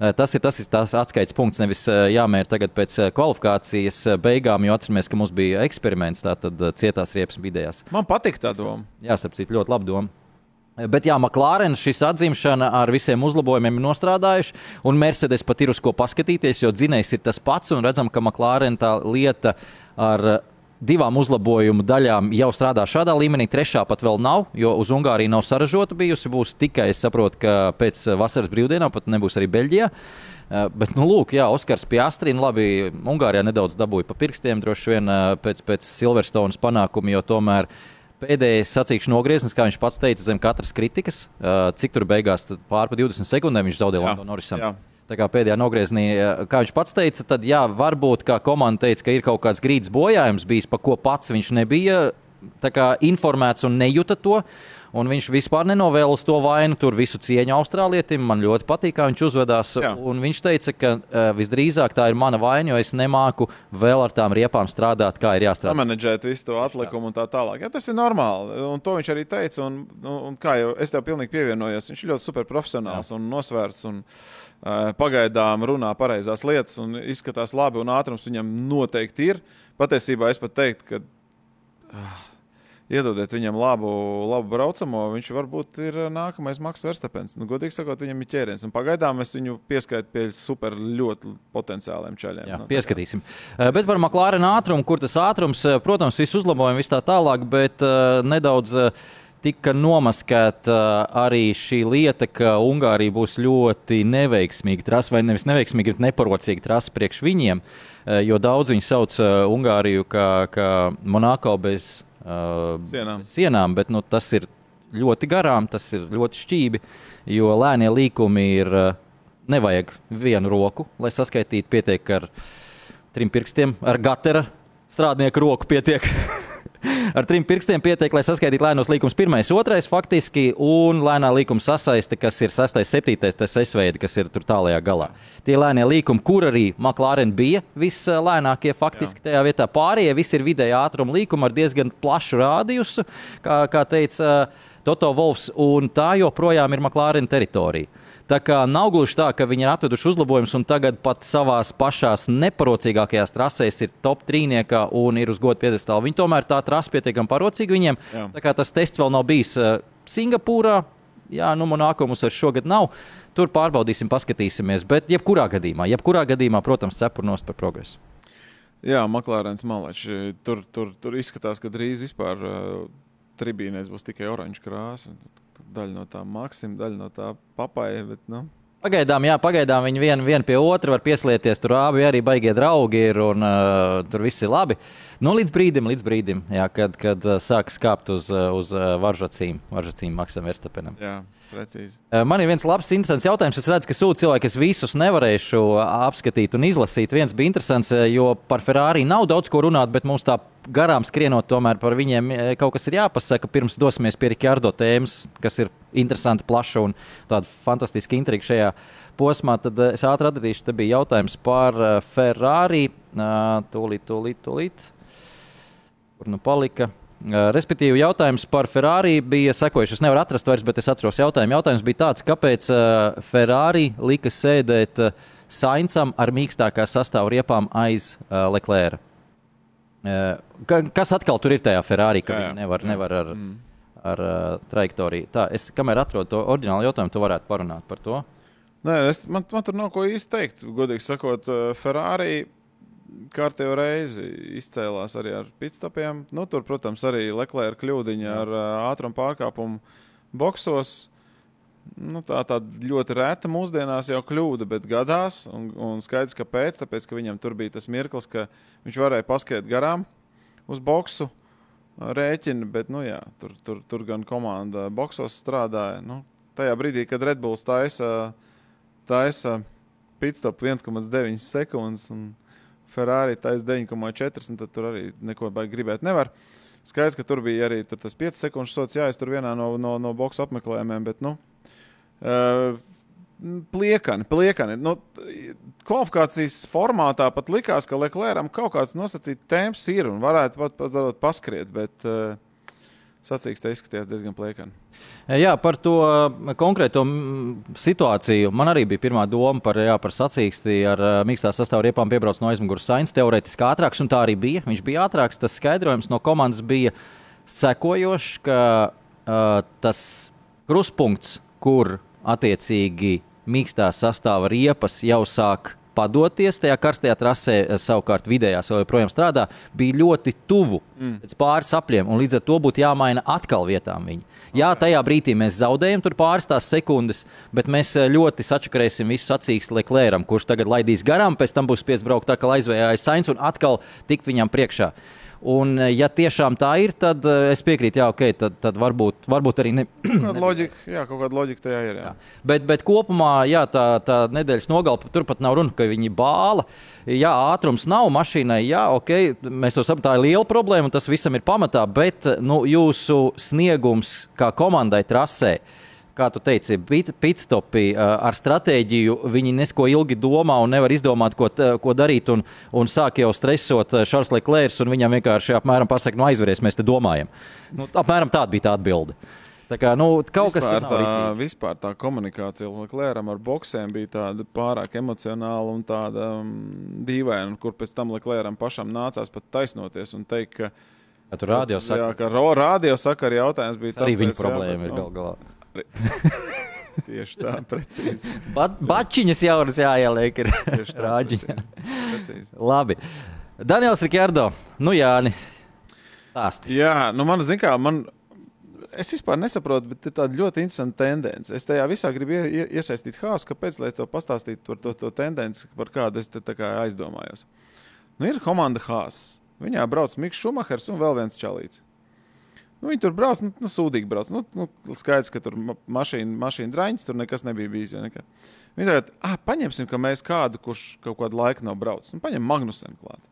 Eh, tas ir tas, ir tas atskaites punkts. Nevis eh, jāmēra tagad pēc eh, kvalifikācijas beigām, jo atceramies, ka mums bija eksperiments, tātad cietās riepas bidējās. Man patīk tā doma. Jā, starp citu, ļoti laba doma. Bet, jā, McLaren šis atzimšana ar visiem uzlabojumiem ir nostrādājuši, un Mercedes pat ir uz ko paskatīties, jo dzinējs ir tas pats, un redzam, ka McLaren tā lieta ar divām uzlabojumu daļām jau strādā šādā līmenī, trešā pat vēl nav, jo uz Ungāriju nav saražota bijusi. Būs tikai, es saprotu, ka pēc vasaras brīvdienām pat nebūs arī Beļģijā. Uh, bet, nu, lūk, jā, Oskars Piastri, nu, labi, Ungārijā nedaudz dabūja pa pirkstiem, droši vien uh, pēc, pēc Silverstonas panākuma, jo tomēr pēdējais sacīkšu nogrieznis, kā viņš pats teica, zem katras kritikas. Cik tur beigās pārpa 20 sekundēm viņš zaudēja Lando Norrisam. Jā. Pēdējā nogriezienī, kā viņš pats teica, tad jā, varbūt kā komanda teica, ka ir kaut kāds grīdas bojājums bijis, pa ko pats viņš nebija kā, informēts un nejuta to. Un viņš vispār nenovēlas to vainu. Tur visu cieņu Austrālietim. Man ļoti patīk, kā viņš uzvedās. Jā. Un viņš teica, ka uh, visdrīzāk tā ir mana vaina, jo es nemāku vēl ar tām riepām strādāt, kā ir jāstrādā. Pamanģēt visu to atlikumu un tā tālāk. Ja, tas ir normāli. Un to viņš arī teica. Un, un, kā jau es tev pilnīgi pievienojos, viņš ir ļoti superprofesionāls un nosvērts. Un, uh, Pagaidām runā pareizās lietas un izskatās labi, un ātrums viņam noteikti ir. Patiesībā es pat teiktu, ka uh, iedodiet viņam labu, labu braucamo, viņš varbūt ir nākamais Maks Verstapens. Nu, godīgi sakot, viņam ir ķēriens. Un pagaidām es viņu pieskaitu pie super ļoti potenciāliem ceļiem. Jā, Nu, pieskatīsim. Uh, Bet par McLaren ātrumu, kur tas ātrums, uh, protams, viss uzlabojumi, viss tā tālāk, bet uh, nedaudz. Uh, tika nomaskēta arī šī lieta, ka Ungārija būs ļoti neveiksmīga trasa, vai nevis neveiksmīga, bet neparocīga trasa priekš viņiem. Jo daudz viņi sauc Ungāriju kā, kā Monako bez uh, Sienām. sienām, bet nu, tas ir ļoti garām, tas ir ļoti šķīvi, jo lēnie līkumi ir. Uh, nevajag vienu roku, lai saskaitītu, pietiek ar trim pirkstiem, ar gatera strādnieku roku pietiek. Ar trim pirkstiem pietiek, lai saskaitītu lēnos līkumus. Pirmais, otrais, faktiski, un lēnā līkuma sasaiste, kas ir 6, 7, tas S-veidi, kas ir tur tālajā galā. Tie lēnie līkumi, kur arī McLaren bija vislēnākie, faktiski Jā. tajā vietā. Pārējie visi ir vidēja ātruma līkumi ar diezgan plašu rādījusu, kā, kā teica uh, Toto Wolfs, un tā joprojām ir McLaren teritorija. Tā kā nav gluži tā, ka viņi ir atraduši uzlabojumus un tagad pat savā pašās neparocīgākajās trasēs ir top trīniekā un ir uz godu piedestālu. Viņi tomēr tā trasa pietiekami parocīga viņiem. Jā. Tā kā tas tests vēl nav bijis uh, Singapūrā. Jā, nu, Monako mums vairs šogad nav. Tur pārbaudīsim, paskatīsimies. Bet, jebkurā gadījumā, jebkurā gadījumā protams, cepurnos par progresu. Jā, Maklārens Malačs. Tur, tur, tur izskatās, ka drīz vispār uh, tribīnēs būs tikai oranžs krāsa. Daļa no tā maksim, daļa no tā papāja. Bet, nu. Pagaidām, jā, pagaidām viņi viena vien pie otra var pieslieties. Tur abi arī baigie draugi ir un uh, tur viss ir labi. Nu, līdz brīdim, līdz brīdim jā, kad, kad uh, sāks kāpt uz, uh, uz uh, varžacīm, varžacīm Maksam Verstapenam. Jā, precīzi. Uh, Man ir viens labs, interesants jautājums. Es redzu, ka sūta cilvēki, es visus nevarēšu apskatīt un izlasīt. Viens bija interesants, jo par Ferrari nav daudz ko runāt, bet mums tā garām skrienot, tomēr par viņiem uh, kaut kas ir jāpasaka. Pirms dosimies pie Rikārdo tēmas, kas ir interesanti, plaša un tāda fantastiska intriga šajā posmā. Tad uh, es ātri atradīšu, te bija jautājums par uh, Ferrari. Tūlīt, tūlīt, tūlīt. Kur nu palika? Respektīvi, jautājums par Ferrari bija sekojuši. Es nevaru atrast vairs, bet es atceros jautājumu. Jautājums bija tāds, kāpēc Ferrari lika sēdēt Sainsam ar mīkstākā sastāvā riepām aiz Leclerc. Ka, kas atkal tur ir tajā Ferrari, ka Jā, jā, viņi nevar, jā. nevar ar, Mm. ar uh, trajektoriju. Tā, es kamēr atrodu to oriģinālu jautājumu, tu varētu parunāt par to. Nē, es, man, man tur nav ko īsti teikt. Godīgi sakot, Ferrari kārtējo reizi izcēlās arī ar pitstopiem. Nu, tur, protams, arī Leclerc kļūdiņa ar uh, ātrumu pārkāpumu boksos. Nu, tā ir ļoti reta mūsdienās jau kļūda, bet gadās. Un, un skaidrs, kāpēc. Tāpēc, ka viņam tur bija tas mirklis, ka viņš varēja paskriet garām uz uh, rēķinu, bet nu, jā, tur, tur, tur gan komanda boksos strādāja. Nu, tajā brīdī, kad Red Bulls taisa, taisa pitstop 1,9 sekundes un Ferrari taisa 9,4, un tad tur arī neko gribēt nevar. Skaidrs, ka tur bija arī tur tas 5 sekundžu sots jāiztur vienā no, no, no boxa apmeklējumiem, bet nu, uh, pliekani, pliekani. Nu, kvalifikācijas formātā pat likās, ka Leclercam kaut kāds nosacīts temps ir un varētu pat, pat, pat paskriet, bet uh, sacīks te izskatījās diezgan pliekani. Jā, par to konkrēto situāciju. Man arī bija pirmā doma par, jā, par sacīksti ar uh, mīkstā sastāvā riepām piebrauc no aizmugures Sainz. Teorētiski ātrāks, un tā arī bija. Viņš bija ātrāks. Tas skaidrojums no komandas bija sekojošs, ka uh, tas kruspunkts, kur attiecīgi mīkstā sastāvā riepas jau sāk padoties tajā karstajā trasē, eh, savukārt vidējās vēl joprojām strādā, bija ļoti tuvu mm. pēc pāris sapļiem, un līdz ar to būtu jāmaina atkal vietām viņi. Jā, tajā brīdī mēs zaudējam tur pāris tās sekundes, bet mēs eh, ļoti sačakarēsim visu sacīkstu Leclercam, kurš tagad laidīs garām, pēc tam būs spiests braukt tā kā aizvējājis Sainz un atkal tikt viņam priekšā. Un, eh, ja tiešām tā ir, tad eh, es piekrītu, jā, ok, tad, tad varbūt, varbūt arī ne. Kāda loģika, jā, kaut kāda loģika tajā ir. Jā. Bet, bet kopumā, jā, tā, tā nedēļas nogalpa, turpat nav runa, ka viņi bāla. Jā, ātrums nav mašīnai, jā, ok, mēs to saprotam, tā ir liela problēma, un tas visam ir pamatā, bet nu, jūsu sniegums kā komandai trasē. Kā tu teici, pit- pitstopi uh, ar stratēģiju, viņi nesko ilgi domā un nevar izdomāt, ko, ko darīt. Un, un sāk jau stresot uh, Šarls Leclerc, un viņam vienkārši apmēram pasaka, no aizveries, mēs te domājam. Nu, apmēram tāda bija tā atbilde. Tā kā, nu, kaut kas vispār tāds tā, vispār tā komunikācija Leclercam ar boxiem bija tāda pārāk emocionāla un tāda um, dīvaina, kur pēc tam Leclercam pašam nācās pat taisnoties un teikt, ka Ja tur rādio Jā, saka, ka radio sakara jautājums bija arī viņa tāpēc, jā, problēma bet, ir nu, gal galā. Tieši tā, precīzi. Ba bačiņas jāieliek ir Tieši tā, rāģiņā. precīzi. Labi. Daniels Rikārdo, nu Jāni, stāsti. Jā, nu man zina, kā man. Es vispār nesaprotu, bet ir tāda ļoti interesanta tendence. Es tajā visā gribu ie, ie, iesaistīt Hāzu, kāpēc, lai es tev pastāstītu par to, to tendenci, par kādu es te kā aizdomājos. Nu, ir komanda Hāzs. Viņā brauc Mikls Šumahers un vēl viens čalīts. Nu, viņi tur brauc, nu, nu sūdīgi brauc. Nu, nu, skaidrs, ka tur ma- mašīna, mašīna draņas, tur nekas nebija bijis. Viņi tagad, ah, paņemsim, ka mēs kādu, kurš kaut kādu laiku nav braucis. Nu, paņem Magnusenu klāt.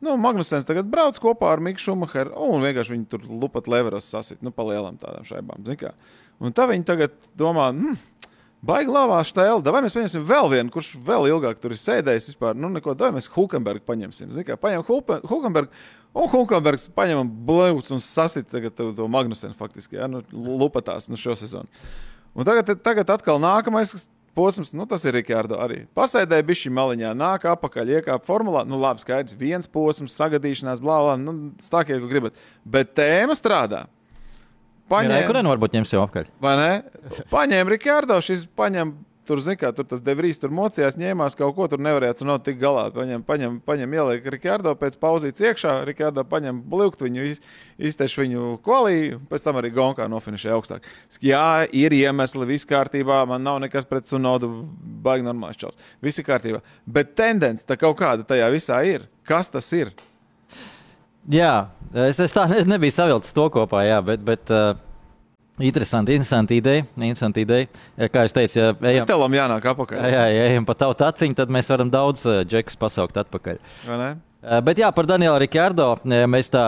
Nu, Magnusens tagad brauc kopā ar Miklu Šumacheru, un vienkārši viņi tur lupat leveros sasit, nu, pa lielām tādām šaibām. Un tā viņi tagad domā, hmm, baigi lavā stēli, vai mēs paņemsim vēl vienu, kurš vēl ilgāk tur ir sēdējis vispār. Nu, neko, vai mēs Hulkenbergu paņemsim. Zini kā, paņem Hulpe- Hulkenbergu, un Hulkenbergs paņemam blēvus un sasit tagad to, to Magnusenu faktiski, ja, nu, lupatās nu, šo sezonu. Un tagad, tagad atkal nākamais posms, nu, tas ir Rikārdo arī. Pasēdēja bišķi maliņā, nāk apakaļ, iekāpa formulā. Nu, labi, skaidrs, viens posms, sagadīšanās, blā, blā, nu, stākiet, ko gribat. Bet tēma strādā. Paņēma... Kur nu varbūt ņemsim apkaļ? Vai ne? Paņēma Rikārdo, šis paņem. Tur, zin, kā, tur tas devrīs tur mocījās, ņēmās kaut ko, tur nevarēja no tik galā. Paņem, paņem, paņem ieliek Rikārdo pēc pauzītes iekšā, Rikārdo paņem blikt viņu, iz- izteiš viņu kolī, pēc tam arī Gonkā nofinišē augstāk. Jā, ir iemesli, viss kārtībā, man nav nekas pret sunodu, baigi normāls čels. Viss ir kārtībā. Bet tendence tā kaut kāda tajā visā ir. Kas tas ir? Jā, es, es tā ne, nebiju savilcis to kopā, jā, bet. bet uh... Interesanti, interesanti ideja. Interesanti ideja. Ja, Kā jau teicu, ja ejam, Telam jānāk apakaļ. jā, ja ejam pa tavu taciņu, tad mēs varam daudz uh, džekus pasaukt atpakaļ. Uh, Bet jā, par Danielu Rikārdo mēs tā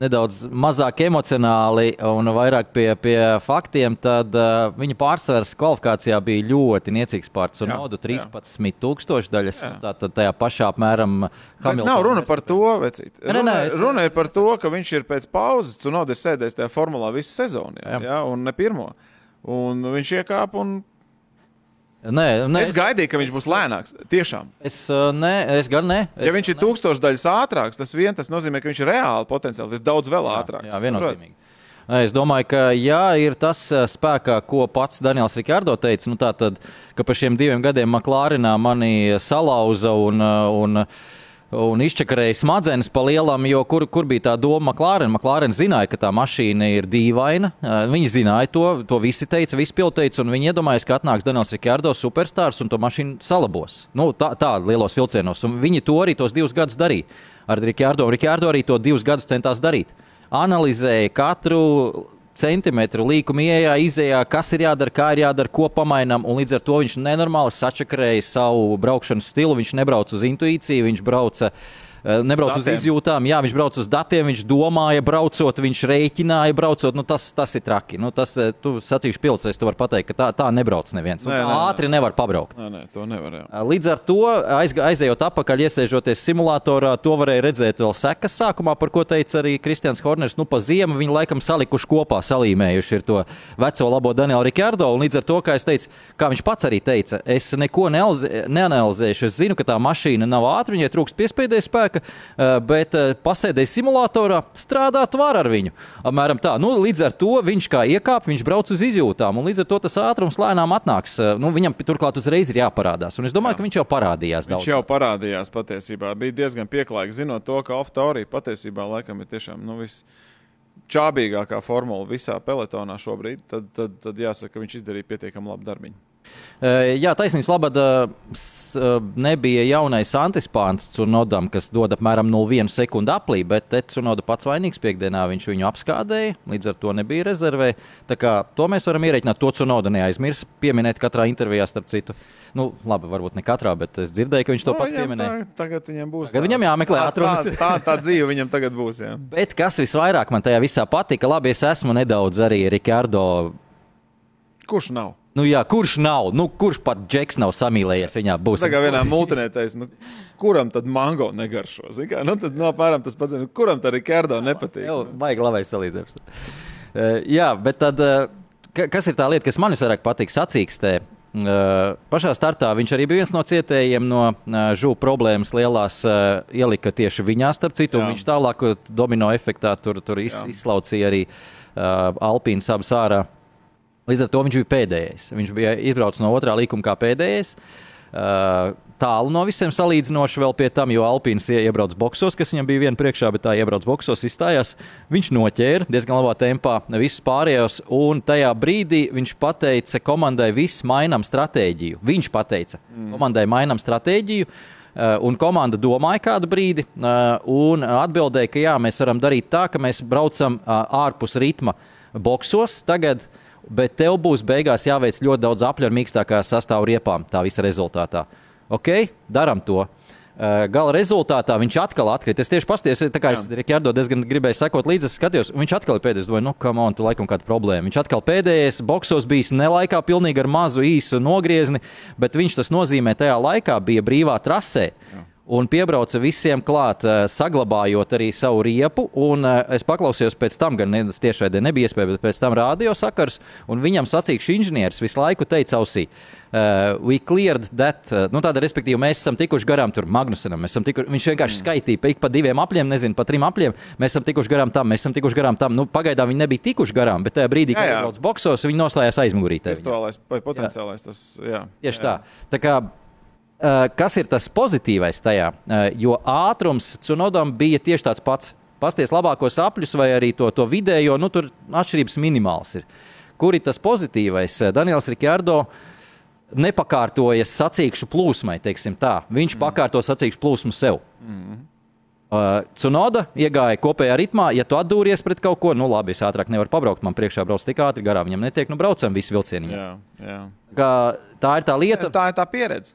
nedaudz mazāk emocionāli un vairāk pie, pie faktiem, tad uh, viņa pārsvars kvalifikācijā bija ļoti niecīgs pār Cunodu - 13,000 daļas. Tātad tajā pašā apmēram Bet nav runa par to, vecīt. Nē, nē, Runa, es- runa ir par to, ka viņš ir pēc pauzes, un Nodis ir sēdējis tajā formulā visu sezonu, jā, Jā. jā, un ne pirmo. Un viņš iekāpa, un Nē, nē, es gaidīju, ka viņš būs lēnāks. Tiešām. Es, ne, es gan ne. Es, Ja viņš ir tūkstoš daļas ātrāks, tas vien tas nozīmē, ka viņš ir reāli potenciāli ir daudz vēl ātrāks. Jā, viennozīmīgi. Es domāju, ka jā, ir tas spēkā, ko pats Daniels Rikārdo teica. Nu, tā tad, ka par šiem diviem gadiem Maklārinā mani salauza un, un, un izčakarēja smadzenes pa lielam, jo kur, kur bija tā doma Maklārena? Maklārena zināja, ka tā mašīna ir dīvaina. Viņi zināja to, to visi teica, visi pilteica, un viņi iedomājās, ka atnāks Daniels Rikārdo superstārs un to mašīnu salabos. Nu, tā, tā lielos vilcienos. Un viņi to arī tos divus gadus darīja. Ar Rikārdo, Rikārdo arī to divus gadus centās darīt analizēja katru centimetru līkumu ieejā, izējā, kas ir jādara, kā ir jādara, ko pamainām. Līdz ar to viņš nenormāli sačakarēja savu braukšanas stilu. Viņš nebrauca uz intuīciju, viņš brauca. eh, Nebrauc uz Datiem. izjūtām, jā, viņš brauc uz datiem, viņš domāja, braucot, viņš rēķināja, braucot. Nu, tas, tas ir traki. Nu, tas, eh, tu sacīsi, pilsēs, tu vari pateikt, ka tā, tā nebrauc neviens. Nē, Nē, nē, nē. ātri nevar pabraukt. Nē, nē, to nevar. Jā. Līdz ar to, aizga- aizejot atpakaļ, iesēžoties simulatorā, to varēja redzēt vēl sekas sākumā, par ko teica arī Kristians Horners. Nu, pa ziemu viņi laikam salikuši kopā, salīmējuši ir to veco labo Danielu Rikārdo. Un līdz ar to, kā, es teicu, kā viņš pats arī teica, es neko neanalizē- neanalizēšu. Es zinu, ka tā mašīna nav ātra, viņai trūkst piespēdējas spēka, eh, bet pasēdēja simulatorā, strādāt var ar viņu. Apmēram tā. Nu, līdz ar to viņš kā iekāpa, viņš brauc uz izjūtām, un līdz ar to tas ātrums lēnām atnāks. Nu, viņam turklāt uzreiz ir jāparādās. Un es domāju, Jā. ka viņš jau parādījās daudz. Viņš jau parādījās patiesībā. Bija diezgan pieklājīgi, zinot to, ka Oftaurija patiesībā laikam ir tiešām nu, visčābīgākā formula visā pelotonā šobrīd. Tad, tad, tad jāsaka, ka viņš izdarīja pietiekami labu darbu. Eh, Jā, taisnība, Labada nebija jaunais antispāns Cunodam, kas dod apmēram 0,1 sekundi aplī, bet Cunoda pats vainīgs piekdienā viņš viņu apskādēja, līdz ar to nebija rezervē. Tā kā to mēs varam ierēķināt, to Cunoda neaizmirs pieminēt katrā intervijā, starp citu. Nu, labi, varbūt ne katrā, bet es dzirdēju, ka viņš to Nu, pats pieminēja. tā- Tagad viņam būs. Tagad viņam jāmeklē tā- atrunas. Tā, tā, tā dzīve viņam tagad būs. Jā. Bet kas visvairāk man tajā visā patika, labi, es esmu nedaudz arī Rikārdo. Kurš nav? Nu, jā, kurš nav? Nu, kurš pat Džeks nav samīlējies viņā? Būs Tā kā vienā mūtenē teica, nu, kuram tad mango negaršo? Kā, nu, tad, nu, apmēram tas pats, nu, kuram tad Rikārdo nepatīk? Jau vajag labai salīdzināt. Uh, jā, bet tad, uh, ka- kas ir tā lieta, kas man visvairāk patīk sacīkstē? Uh, pašā startā viņš arī bija viens no cietējiem no uh, žūpu problēmas lielās. Uh, ielika tieši viņā, starp citu, Jā. viņš tālāk uh, domino efektā tur, tur iz, Jā. izslaucīja arī uh, Alpīnas abas ārā. Līdz ar to viņš bija pēdējais. Viņš bija izbraucis no otrā līkuma kā pēdējais. Uh, tālu no visiem salīdzinoši vēl pie tam, jo Alpīns ie- iebrauc boxos, kas viņam bija viena priekšā, bet tā iebrauc boxos, izstājās. Viņš noķēra diezgan labā tempā visus pārējos, un tajā brīdī viņš pateica komandai, viss mainām stratēģiju. Viņš pateica mm. komandai, mainām stratēģiju. Uh, un komanda domāja kādu brīdi, uh, un atbildēja, ka jā, mēs varam darīt tā, ka mēs braucam uh, ārpus ritma boxos tagad, bet tev būs beigās jāveic ļoti daudz apļu ar mīkstākā sastāvā riepām tā visa rezultātā. Ok, darām to. Uh, Gala rezultātā viņš atkal atkrita. Es tieši tā kā es Rikārdo diezgan gribēju sekot līdzi, es skatījos, un viņš atkal ir pēdējais. Domāju, nu, kam on, tu laikam kāda problēma. Viņš atkal pēdējais, boxos bijis nelaikā, pilnīgi ar mazu īsu nogriezni, bet viņš tas nozīmē tajā laikā bija brīvā trasē. Jā un piebrauca visiem klāt, eh, saglabājot arī savu riepu. Un, eh, es paklausījos pēc tam, gan ne- tiešraidē nebija iespēja, bet pēc tam rādio sakars. Un viņam sacīkš inženieris visu laiku teica ausī. Uh, we cleared that. Uh, nu, tāda, respektīvi, mēs esam tikuši garām tur Magnusenam. Mēs esam Tiku, viņš vienkārši mm. skaitīja pa, pa diviem apļiem, nezinu, pa trim apļiem. Mēs esam tikuši garām tam, mēs esam tikuši garām tam. Nu, pagaidām viņi nebija tikuši garām, bet tajā brīdī, kad Jā, jā. viņi brauc boxos, viņi noslēdzās aizmugurītē. Virtuālais vai potenciālais. Tas, jā, Tieši jā. tā. tā kā, kas ir tas pozitīvais tajā? Uh, jo ātrums Cunodam bija tieši tāds pats. Pasties labākos apļus vai arī to, to vidējo, nu tur atšķirības minimāls ir. Kur ir tas pozitīvais? Uh, Daniels Rikārdo nepakārtojas sacīkšu plūsmai, teiksim tā. Viņš mm. pakārto sacīkšu plūsmu sev. Mm. Uh, Cunoda iegāja kopējā ritmā. Ja tu atdūries pret kaut ko, nu labi, es ātrāk nevaru pabraukt. Man priekšā brauc tik ātri, garām viņam netiek. Nu, braucam visi vilcieni. Jā, jā. Tā ir tā lieta. Tā ir tā pieredze.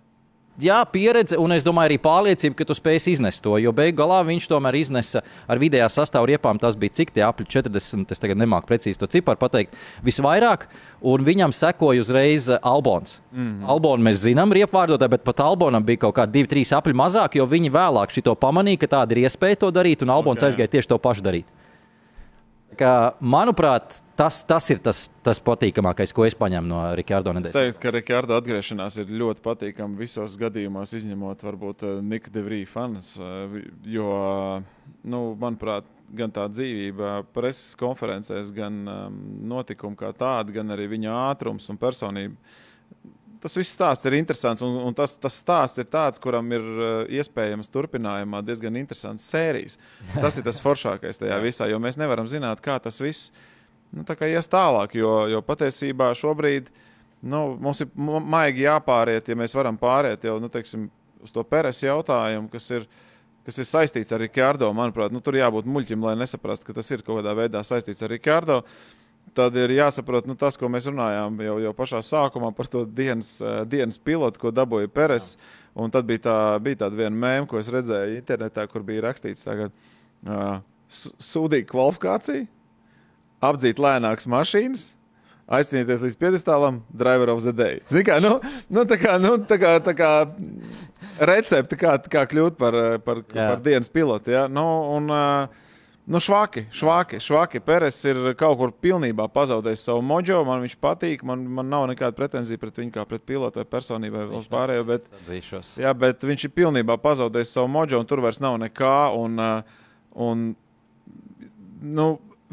Jā, pieredze, un es domāju, arī pārliecība, ka tu spēsi iznest to. Jo beigās galā viņš tomēr iznesa ar vidējā sastāvā riepām. Tas bija cik tie apli 40, es tagad nemāku precīzi to ciparu pateikt. Visvairāk, un viņam sekoja uzreiz Albons. Mm -hmm. Albonu mēs zinām, riepvārdotāji, bet pat Albonam bija kaut kādi 2-3 apli mazāk, jo viņi vēlāk šito pamanīja, ka tāda ir iespēja to darīt, un Albons okay. Ok. aizgāja tieši to pašu darīt. Kā, manuprāt, tas, tas ir tas, tas patīkamākais, ko es paņēmu no Rikārdo Es teiktu, ka Rikārda atgriešanās ir ļoti patīkama visos gadījumos, izņemot varbūt eh, Nika Devrija fans. eh, Jo, nu, manuprāt, gan tā dzīvība preses konferencēs, gan um, notikumi kā tādi, gan arī viņa ātrums un personība. Tas viss stāsts ir interesants, un, un tas, tas stāsts ir tāds, kuram ir uh, iespējams turpinājumā diezgan interesants sērijas. Tas ir tas foršākais tajā visā, jo mēs nevaram zināt, kā tas viss nu, tā kā ies tālāk. Jo, jo patiesībā šobrīd nu, mums ir ma- maigi jāpāriet, ja mēs varam pāriet jau nu, teiksim, uz to peres jautājumu, kas ir. Kas ir saistīts ar Rikārdo, manuprāt, nu, tur jābūt muļķim, lai nesaprastu, ka tas ir kaut kādā veidā saistīts ar Rikārdo. Tad ir jāsaprot nu, tas, ko mēs runājām jau, jau pašā sākumā par to dienas, eh, dienas pilotu, ko dabūja Peres. Un tad bija, tā, bija tāda viena mēma, ko es redzēju internetā, kur bija rakstīts, ka uh, sūdīga kvalifikācija, apdzīt lēnākas mašīnas, aizcīnīties līdz piedestālam, driver of the day. Zini, kā, nu, nu, tā kā, nu, tā kā, tā kā recepte, kā, kā kļūt par, eh, par, Jā. par dienas pilotu. Ja? Nu, un, uh, Nu, švaki, švaki, švaki. Peres ir kaut kur pilnībā pazaudējis savu mojo. Man viņš patīk. Man, man nav nekāda pretenzija pret viņu kā pret pilotu vai personību vai pārējo. Bet, jā, bet viņš ir pilnībā pazaudējis savu mojo, un tur vairs nav nekā. Un, uh, un, nu,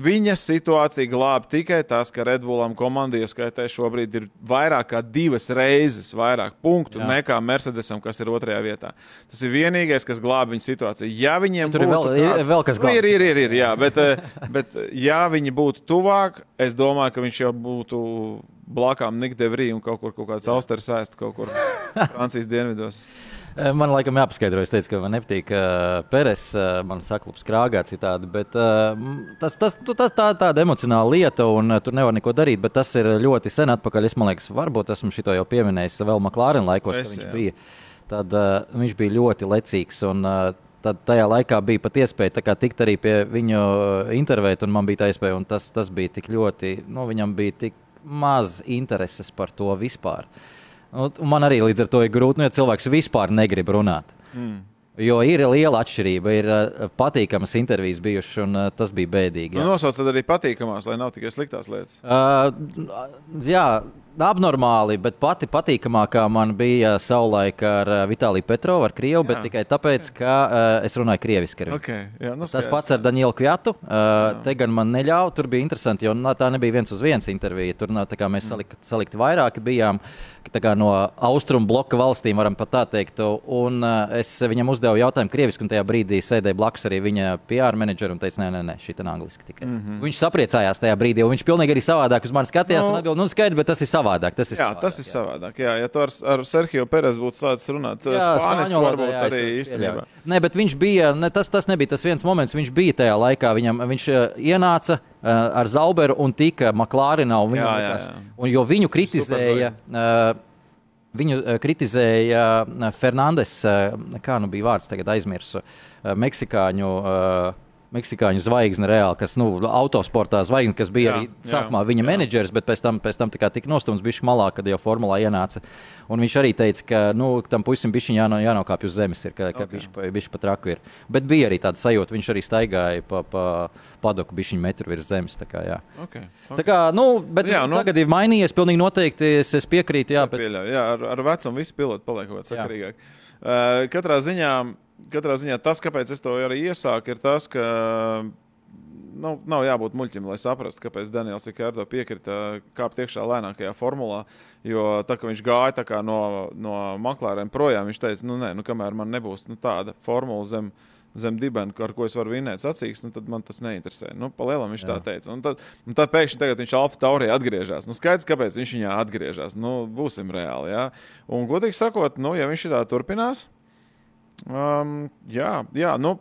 viņa situācija glāb tikai tas, ka Redbullam komandai ieskaitē šobrīd ir vairāk kā divas reizes vairāk punktu Jā. nekā Mercedesam, kas ir otrajā vietā. Tas ir vienīgais, kas glāb viņa situāciju. Ja viņiem Tur ir vēl- ir kāds- vēl kas nu, ir, ir, ir, ir, jā, bet, eh, bet eh, ja viņi būtu tuvāk, es domāju, ka viņš jau būtu blakām Nikdevrī un kaut kur kaut kāds austeris ēst kaut kur Francijas dienvidos. Man laikam jāpaskaidro, es teicu, ka man nepatīk uh, Peres, uh, man saklups krāgā citādi, bet uh, tas, tas, tas tā, tāda emocionāla lieta, un uh, tur nevar neko darīt, bet tas ir ļoti sen atpakaļ. Es, man liekas, varbūt esmu šito jau pieminējis vēl Maklārina laikos, Es, kad viņš bija. Tad uh, viņš bija ļoti lecīgs, un uh, tad tajā laikā bija pat iespēja kā tikt arī pie viņu uh, intervēt, un man bija tā iespēja, un tas, tas bija tik ļoti, nu, viņam bija tik maz intereses par to vispār. Nu, un man arī līdz ar to ir grūti, nu, ja cilvēks vispār negrib runāt. Mm. Jo ir liela atšķirība, ir uh, patīkamas intervijas bijušas, un uh, tas bija bēdīgi. Nu, Jā, nosauc tad arī patīkamās, lai nav tikai sliktās lietas. uh, jā Abnormāli, bet pati patīkamākā man bija savulaik ar Vitāliju Petrovu, ar Krievu, bet Jā. tikai tāpēc, ka uh, es runāju krieviski. Okay, jā, nu, Tas pats ar Danielu Kviatu. Uh, te gan man neļāva, tur bija interesanti, jo nā, tā nebija viens uz viens intervija. Tur kā mēs salikt, salikti vairāki bijām no austrumu bloka valstīm, varam pat tā teikt. Un uh, es viņam uzdevu jautājumu krieviski, un tajā brīdī sēdēja blakus arī viņa PR menedžera un teica, nē, nē, nē šī ir angliski tikai. Mm -hmm. Viņš sapriecājās tajā brīdī, un viņš pilnīgi arī savādāk uz mani skatījās Nu. un atbildēja, nu skaidrs, bet tas ir savādāk. Tas ir Jā, savādāk, tas ir savādāk. Jā, ja tu ar, ar Sergio Perezu būtu sācis runāt, tad spāniski varbūt jā, arī īstenībā. Nē, bet viņš bija, ne, tas, tas nebija tas viens moments, viņš bija tajā laikā. Viņam, viņš uh, ienāca ar Zauberu un tika Maklārinā. Un viņam Jā, jā, jā. Un, jo viņu kritizēja. Uh, Viņu uh, kritizēja Fernandes, kā nu bija vārds, tagad aizmirsu, Meksikāņu. Uh, Meksikāņu zvaigzne, reāli, kas nu, autosportā zvaigzne, kas bija Jā, arī jā, sākumā viņa jā. menedžers, bet pēc tam, pēc tam kā tika nostumts bišķi malā, kad jau formulā ienāca. Un viņš arī teica, ka nu, tam puisim bišķiņ jāno, jānokāpj uz zemes, ir, ka, ka Ok. okay. bišķi pat raku ir. Bet bija arī tāda sajūta, viņš arī staigāja pa, pa padoku bišķiņu metru virs zemes. Tā kā, jā. Okay, Tā kā, nu, bet Jā, jā, nu- tagad ir mainījies, pilnīgi noteikti, es, es piekrītu, jā, Jā, bet pieļauju. Jā, ar, ar vecumu visi piloti paliek kaut Jā. sakarīgāk. Uh, katrā, ziņā, katrā ziņā tas, kāpēc es to arī iesāku, ir tas, ka nu, nav jābūt muļķim, lai saprastu, kāpēc Daniels Rikārdo piekrita kāpt iekšā lēnākajā formulā. Jo tā kā viņš gāja kā no, no maklāriem projām, viņš teica, nu, nē, nu, kamēr man nebūs nu, tāda formula zem. Zem dibena, ar ko es varu vinēt sacīks, nu, tad man tas neinteresē. Nu, Palielam viņš Jā. tā teica. Un tad, un tad pēkšņi tagad viņš Alfa Taurē atgriežas. Nu, skaidrs, kāpēc viņš viņā atgriežas. Nu, būsim reāli. Jā. Un, godīgi sakot, nu, ja viņš tā turpinās, um, jā, jā nu,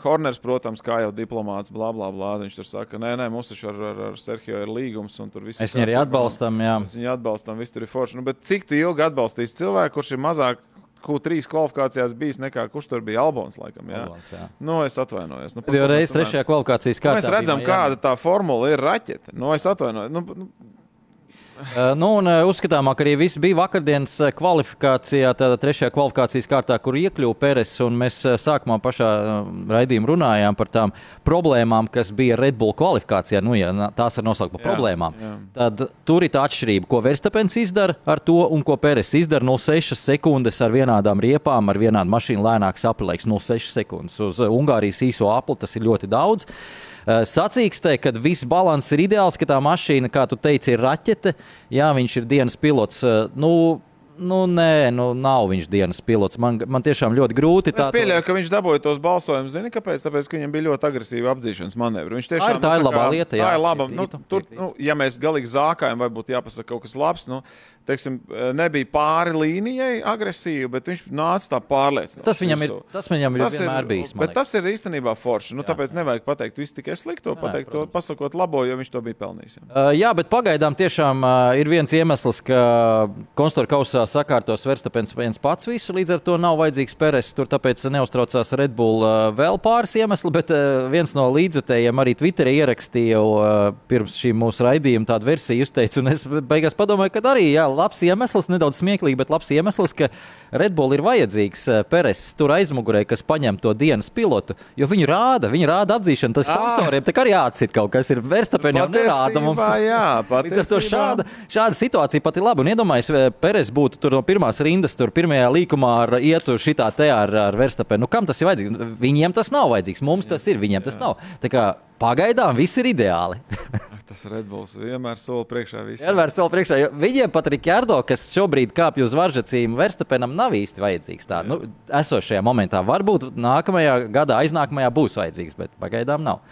Horners, protams, kā jau diplomāts, bla, bla, bla. Viņš tur saka, nē, nē, mums taču ar, ar, ar Serhiju ir līgums, un tur viss es viņu arī atbalstam. Jā. Mēs viņu atbalstam, viss tur ir forši. Nu, bet cik tu ilgi atbalstīsi cilvēku, kurš ir mazāk Q3 kvalifikācijās bijis nekā kurš tur bija Albons, laikam? Jā. Albons, jā. Nu, es atvainojos. Nu, Pēdējo mēs reizi trešajā kvalifikācijas Nu, kārtā. Mēs redzam, bija kāda tā formula ir raķete. Nu, es atvainojos. Nu, nu, nu, un uh, uzskatāmāk arī viss bija vakardienas uh, kvalifikācijā, tādā trešajā kvalifikācijas kārtā, kur iekļuva Pēres. Mēs sākumā pašā raidījumā runājām par tām problēmām, kas bija Red Bull kvalifikācijā. Nu, ja tās var nosaukt par Jā, problēmām. jā. Tad tur ir tā atšķirība, ko Verstapens izdara ar to, un ko Pēres izdara. 0,6 sekundes ar vienādām riepām, ar vienādu mašīnu lēnāks apelēks. 0,6 sekundes uz Ungārijas īso apli tas ir ļoti daudz. Uh, Sacīkstē, kad viss balans ir ideāls, ka tā mašīna, kā tu teici, ir raķete. Jā, viņš ir dienas pilots. uh, Nu, nu, nē, nu, nav viņš dienas pilots. Man, man tiešām ļoti grūti Es pieļauju, ka viņš dabūja tos balsojumus. Zini, kāpēc? Tāpēc, ka viņam bija ļoti agresīva apdzīšanas manevra. Viņš tiešām tā ir nu, labā lieta, Tā jā, ir laba. Nu, tur, nu, ja mēs galīgi zākājam, vai būtu jāpasaka kaut kas labs, nu, teiksim, nebija pāri līnijai agresīvi, bet viņš nāca tā pārliecinoši. Tas viņam ir, tas viņam ir Tas vienmēr ir, bijis. bet tas ir īstenībā forši. Nu, tāpēc nevajag pateikt visu tikai slikto, pateikt to, protams. pasakot labo, jo viņš to bija pelnījis. jā. Uh, jā, bet pagaidām tiešām uh, ir viens iemesls, ka konstruktora kausā sakārtos Verstapens viens pats visu, līdz ar to nav vajadzīgs Peres. Tur tāpēc neuztraucās Red Bull uh, vēl pāris iemesli, bet uh, viens no līdzutējiem arī Twitterī ierakstīja uh, pirms šī mūsu raidījuma tādu versiju uzteicu, un es beigās padomāju, ka arī jā, labs iemesls, nedaudz smieklīgi, bet labs iemesls, ka Red Bull ir vajadzīgs uh, Peres tur aizmugurē, kas paņem to dienas pilotu, jo viņi rāda, viņi rāda apzīšanu, tas Ah. sponsoriem tā kā arī jāatcīt kaut kas ir Verstapen jau nerāda mums. Jā, patiesībā. šāda, šāda situācija pat ir laba. Un iedomājieties, vai Peres būtu tur no pirmās rindas, tur pirmajā līkumā ar ietu šitā te ar, ar Verstapenu. Nu, kam tas ir vajadzīgs? Viņiem tas nav vajadzīgs, mums tas ir, viņiem tas nav. Tā kā pagaidām viss ir ideāli. Tas Red Bulls vienmēr soli priekšā visiem. Vienmēr vēl priekšā, viņiem pat Rikārdo, kas šobrīd kāpj uz varžacīm, Verstapenam nav īsti vajadzīgs. Tā, nu, esošajā momentā varbūt nākamajā gadā, aiznākamajā būs vajadzīgs, bet pagaidām nav.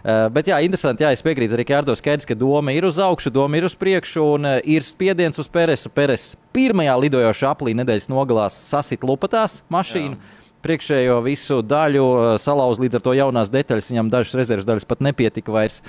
Uh, bet, jā, interesanti. Jā, es piekrītu arī Kārdo skaidrs, ka doma ir uz augšu, doma ir uz priekšu un uh, ir spiediens uz Peresu. Peres pirmajā lidojošā aplī nedēļas nogalā sasit lupatās mašīnu. Jā. Priekšējo visu daļu uh, salauz līdz ar to jaunās detaļas. Viņam dažas rezerves daļas pat nepietika vairs.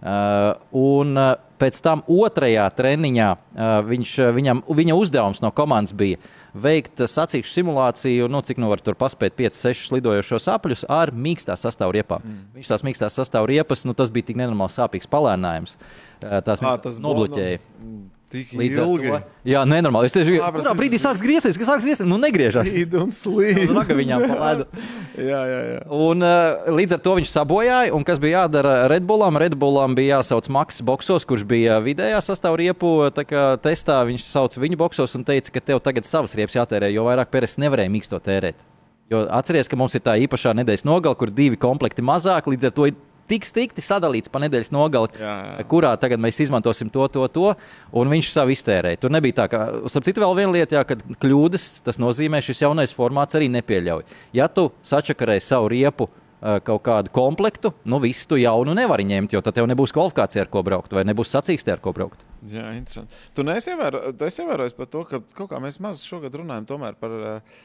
Uh, un uh, pēc tam otrajā treniņā uh, viņš, uh, viņam, viņa uzdevums no komandas bija veikt uh, sacīkšu simulāciju, nu, cik nu var tur paspēt 5, 6 lidojošos apļus ar mīkstā sastāvriepām. Mm. Viņš tās mīkstās sastāvriepas, nu, tas bija tik nenormāli sāpīgs palēnājums. Tās viņš tas nobloķēja. Nu, Tik Līdz ilgi. to. Jā, nenormāli. Es tieši kurā es- brīdī sāks griezties, kas sāks griezties. Nu, negriežas. Slīd un slīd. Ragaviņām pa ledu. jā, jā, jā. Un, uh, līdz ar to viņš sabojāja. Un kas bija jādara Redbullam? Redbullam bija jāsauc Maks Boksos, kurš bija vidējā sastāvriepu tā kā testā. Viņš sauc viņu boksos un teica, ka tev tagad savas riepas jātērē, jo vairāk Peres nevarēja mīksto tērēt. Jo atceries, ka mums ir tā īpašā nedēļas nogale, kur divi komplekti mazāk, līdz ar to ir tik strikti sadalīts pa nedēļas nogali, Jā, jā. kurā tagad mēs izmantosim to, to, to, un viņš savu iztērēja. Tur nebija tā, ka, starp citu, vēl viena lieta, jā, kad kļūdas, tas nozīmē, šis jaunais formāts arī nepieļauj. Ja tu sačakarēji savu riepu ā, kaut kādu komplektu, nu visu tu jaunu nevari ņemt, jo tad tev nebūs kvalifikācija, ar ko braukt, vai nebūs sacīkstē, ar ko braukt. Jā, interesanti. Tu neesi ievērojis par to, ka kaut kā mēs maz šogad runājam tomēr par uh,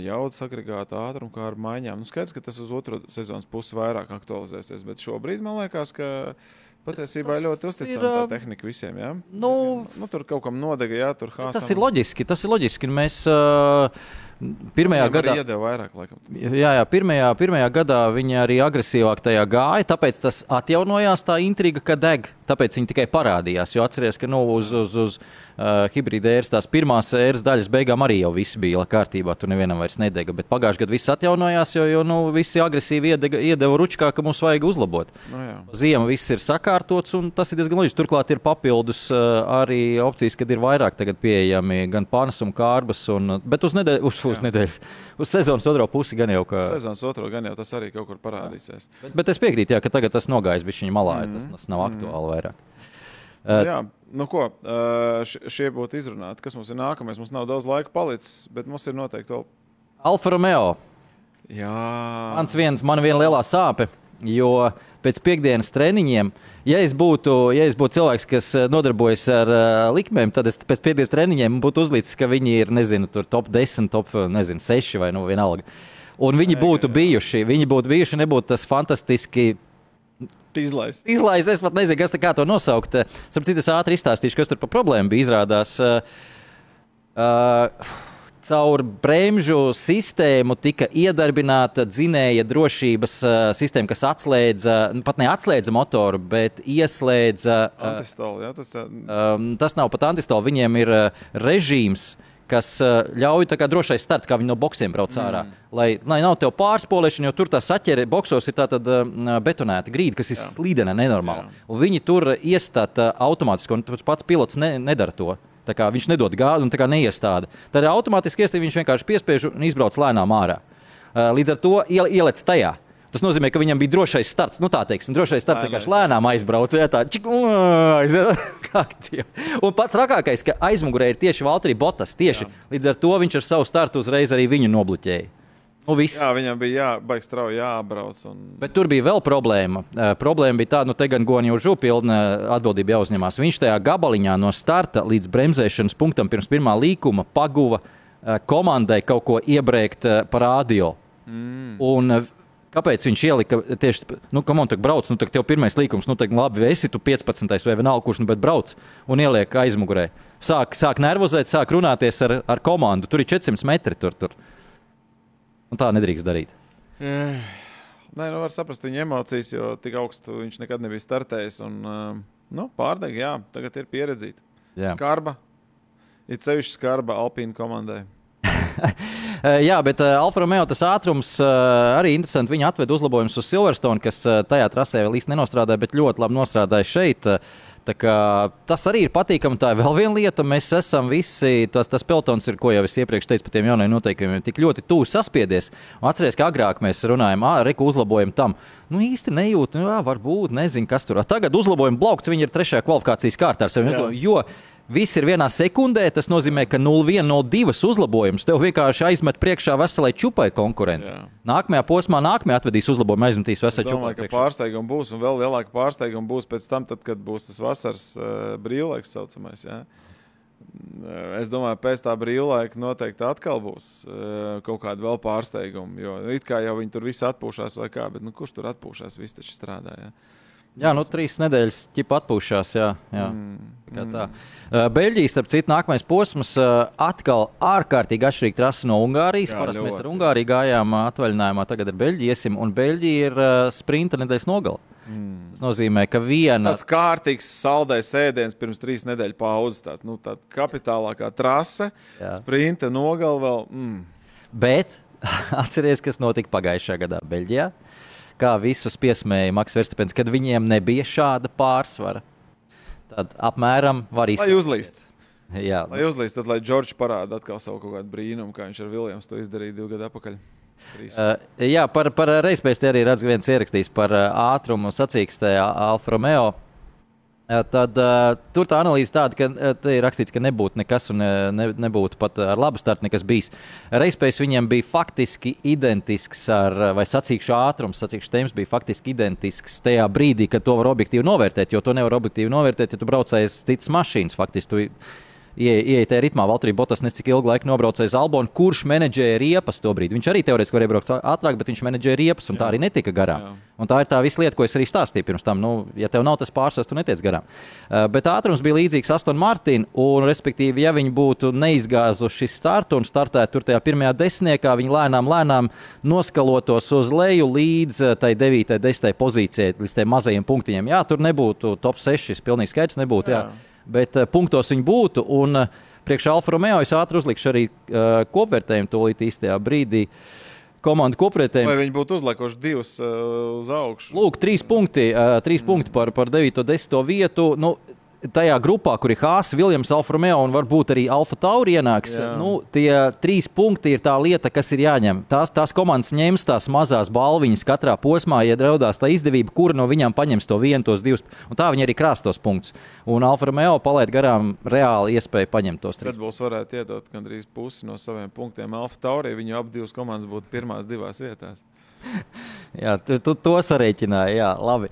jaudas agregātu ātrumu, kā ar maiņām. Nu, skaidrs, ka tas uz otro sezonas pusi vairāk aktualizēsies, bet šobrīd man liekas, ka patiesībā Tas ļoti uzticama tā ā, tehnika visiem. Ja? nu, nu, tur kaut kam nodega, jā, tur hāsam. Tas ir loģiski, tas ir loģiski. Mēs uh, pirmajā arī gadā. iedeva vairāk, laikam. Jā, jā pirmajā, pirmajā gadā viņi arī agresīvāk tajā gāja, tāpēc tas atjaunojās tā intriga, ka deg. Tāpēc viņi tikai parādījās. Jo atcerieties, ka nu, uz, uz, uz uh, hibrīda ēras tās pirmās ēras daļas beigām arī jau viss bija kārtībā. Tur nevienam vairs nedega. Bet pagājušajā gadā viss atjaunojās, jo, jo nu, visi agresīvi iedega, iedeva ručkā, ka mums vajag uzlabot. Nu, jā. Ziema viss ir sakārtots, un tas ir diezgan loģiski. Turklāt ir papildus uh, arī opcijas, kad ir vairāk pieejami gan pārnes un kārbas. Un, bet uz, nedēļ, uz, uz nedēļas, uz sezonas otro pusi gan jau ka. Sezonas otro gan jau tas arī kaut kur parādīsies. Bet, bet es piekrītu, jā, ka tagad tas nogājis bija viņa malā. Mm -hmm. tas, tas nav aktuāli vairāk. Nu, jā, nu ko, uh, šie būtu izrunāti. Kas mums ir nākamais? Mums nav daudz laika palicis, bet mums ir noteikti vēl. Alfa Romeo. Jā, Mans viens, man viena lielā sāpe. Jo pēc piekdienas treniņiem, ja es būtu, ja es būtu cilvēks, kas nodarbojas ar uh, likmēm, tad es pēc piekdienas treniņiem būtu uzlicis, ka viņi ir nezinu, tur top 10, top nezinu, 6 vai nu vienalga. Un viņi būtu bijuši, viņi būtu bijuši, nebūtu tas fantastiski izlaist. izlaists. Es pat nezinu, kas tā kā to nosaukt. Sapratu, citas ātri izstāstīšu, kas tur par problēmu bija. Izrādās, uh, uh, caur bremžu sistēmu tika iedarbināta dzinēja drošības uh, sistēma, kas atslēdza, nu, pat neatslēdza motoru, bet ieslēdza. Uh, Antistoli, jā, tas, uh, um, tas nav pat antistola, viņiem ir uh, režīms. Kas uh, ļauj tā kā drošais starts, kā viņi no boxiem brauc ārā. Mm. Lai, lai nav tev pārspolēšana, jo tur tā saķere boxos ir tāda uh, betonēta grīda, kas ir Jā. slīdena. Un viņi tur iestāda automātiski, un pats pilots ne, nedara to. Viņš nedod gāzi un neiestāda. Tad automātiski iestāda viņš vienkārši piespiež un izbrauc lēnām ārā. Līdz ar to iel, ielec tajā. Tas nozīmē, ka viņam bija drošais starts. Nu, tā teiksim, drošais starts vienkārši lēnām aizbrauca. Jā, tā čik, aiziet. Kā tie. Un pats rakākais, ka aizmugurē ir tieši Valtteri Botas. Tieši. Jā. Līdz ar to viņš ar savu startu uzreiz arī viņu nobloķēja. Nu, viss. jā, viņam bija jā, baigs strauji jābrauc. Un... Bet tur bija vēl problēma. Eh, Problēma bija tāda, nu, te gan Gonija Župilna atbildība jāuzņemās. Viņš tajā gabaliņā no starta līdz bremzēšanas punktam pirms pirmā līkuma paguva eh, komandai kaut ko iebrēkt eh, pa radio. Mm. Un, Kāpēc viņš ielika tieši nu, kam on tā brauc, nu, tā tev pirmais līkums, nu, tā labi, esi tu 15. vai vienalga, kurš nu, bet brauc un ieliek aizmugurē. Sāk, sāk nervozēt, sāk runāties ar, ar komandu. Tur ir 400 metri. Tur, tur. Un tā nedrīkst darīt. Nē, nu var saprast viņa emocijas, jo tik augstu viņš nekad nebija startējis. Un, uh, nu, pārdeg, jā, tagad ir pieredzīta. Skarba. Ir sevišķi skarba Alpīna komandai. Eh, Jā, bet uh, Alfa Romeo tas ātrums uh, arī interesanti. Viņi atveda uzlabojumus uz Silverstone, kas uh, tajā trasē vēl īsti nenostrādāja, bet ļoti labi nostrādāja šeit. Kā, tas arī ir patīkami. Tā ir vēl viena lieta. Mēs esam visi, tas, tas pelotons ir, ko jau es iepriekš teicu par tiem jaunajiem noteikumiem, tik ļoti tuvu saspiedies. Atcerieties, ka agrāk mēs runājām, ah, reku uzlabojam tam. Nu, īsti nejūt, nu, jā, varbūt, nezinu, kas tur. Tagad uzlabojam blaukts, viņi ir trešajā kvalifikācijas kārtā ar saviem uzlabojumiem. Viss ir vienā sekundē. Tas nozīmē, ka 0,1, 0,2 uzlabojums tev vienkārši aizmet priekšā veselai čupai konkurentam. Jā. Nākamajā posmā, nākamajā atvedīs uzlabojumu, aizmetīs veselai Es čupai. priekšā. pārsteigumi būs, un vēl lielāka pārsteiguma būs pēc tam, tad, kad būs tas vasaras uh, brīvlaiks, saucamais. Ja? Uh, Es domāju, pēc tā brīvlaika noteikti atkal būs uh, kaut kāda vēl pārsteiguma. Jo it kā jau viņi tur visi atpūšas, vai kā, bet nu, kurš tur atpūšas? Visi taču strādā. Jā, nu trīs nedēļas ķipa atpūšās. Jā, jā. Mm, Tā tā. Uh, Beļģija, starp citu, nākamais posms uh, atkal ārkārtīgi atšķirīga trasa no Ungārijas. Parasti mēs ar. Ungāriju gājām uh, atvaļinājumā, tagad ar Beļģiju iesim, un Beļģija ir uh, sprinta nedēļas nogala. Mm. Tas nozīmē, ka viena Tāds kārtīgs saldais ēdiens pirms trīs nedēļu pauzes. Tāds, nu, tāda kapitālākā trase, Jā. sprinta nogalē vēl. Mm. Bet atcerieties, kas notika pagājušajā gadā Beļģijā. Kā visus piesmēja Maks Verstapens, kad viņiem nebija šāda pārsvara. Tad apmēram var Lai izdarīt. uzlīst. Jā, Lai uzlīst, tad lai Džordžs parāda atkal savu kaut kādu brīnumu, kā viņš ar Viljams to izdarīja divu gadu atpakaļ. Uh, jā, par, par reizes te arī redzu, viens ierakstījis par uh, ātrumu sacīkstē Alfa Romeo. Tad uh, tur tā analīze tāda, ka uh, ir rakstīts, ka nebūtu nekas un ne, nebūtu pat ar labu startu nekas bijis. Reizes viņiem bija faktiski identisks ar, vai sacīkšu ātrums, sacīkšu temps bija faktiski identisks tajā brīdī, kad to var objektīvi novērtēt, jo to nevar objektīvi novērtēt, ja tu braucējies citas mašīnas. Faktiski tu ieiet tajā ritmā. Valtteri Botas necik ilgu laiku nobraucēja uz Albonu, kurš menedžēja riepas to brīdi. Viņš arī teorētiski varēja braukt ātrāk, bet viņš menedžēja riepas, un Jā. tā arī netika garām. Tā ir tā visa lieta, ko es arī stāstīju pirms tam. Nu, ja tev nav tas pārsvars, tu netiec garām. Uh, bet ātrums bija līdzīgs Aston Martin, un, respektīvi, ja viņi būtu neizgāzuši startu un startētu tur tajā pirmajā desmitniekā, viņi lēnām, lēnām noskalotos uz leju līdz uh, tai 9, 10 pozīcijai, līdz tiem mazajiem punktiem. Jā, tur nebūtu top 6, pilnīgi skaidrs nebūtu. Jā. Jā bet uh, punktos viņi būtu. Un uh, priekš Alfa Romeo es ātri uzlikšu arī uh, kopvērtējumu to līdz īstajā brīdī. Komandu kopvērtējumu. Vai viņi būtu uzlikuši divus uh, uz augšu? Lūk, trīs punkti, uh, trīs mm. punkti par, par 9, 10 vietu. Nu, tajā grupā, kur ir Hāzs, Viljams, Alfa Romeo un varbūt arī Alfa Tauri ienāks, Jā. nu, tie trīs punkti ir tā lieta, kas ir jāņem. Tās, tās komandas ņems tās mazās balviņas katrā posmā, ja draudās tā izdevība, kura no viņām paņems to vienu, tos divus, un tā viņi arī krās tos punktus. Un Alfa Romeo palaid garām reāli iespēju paņemt tos trīs. Red Bulls varētu iedot gandrīz pusi no saviem punktiem Alfa Tauri, viņu ap divas komandas būtu pirmās divās vietās. Jā, tu, tu to sarēķināji. Jā, labi.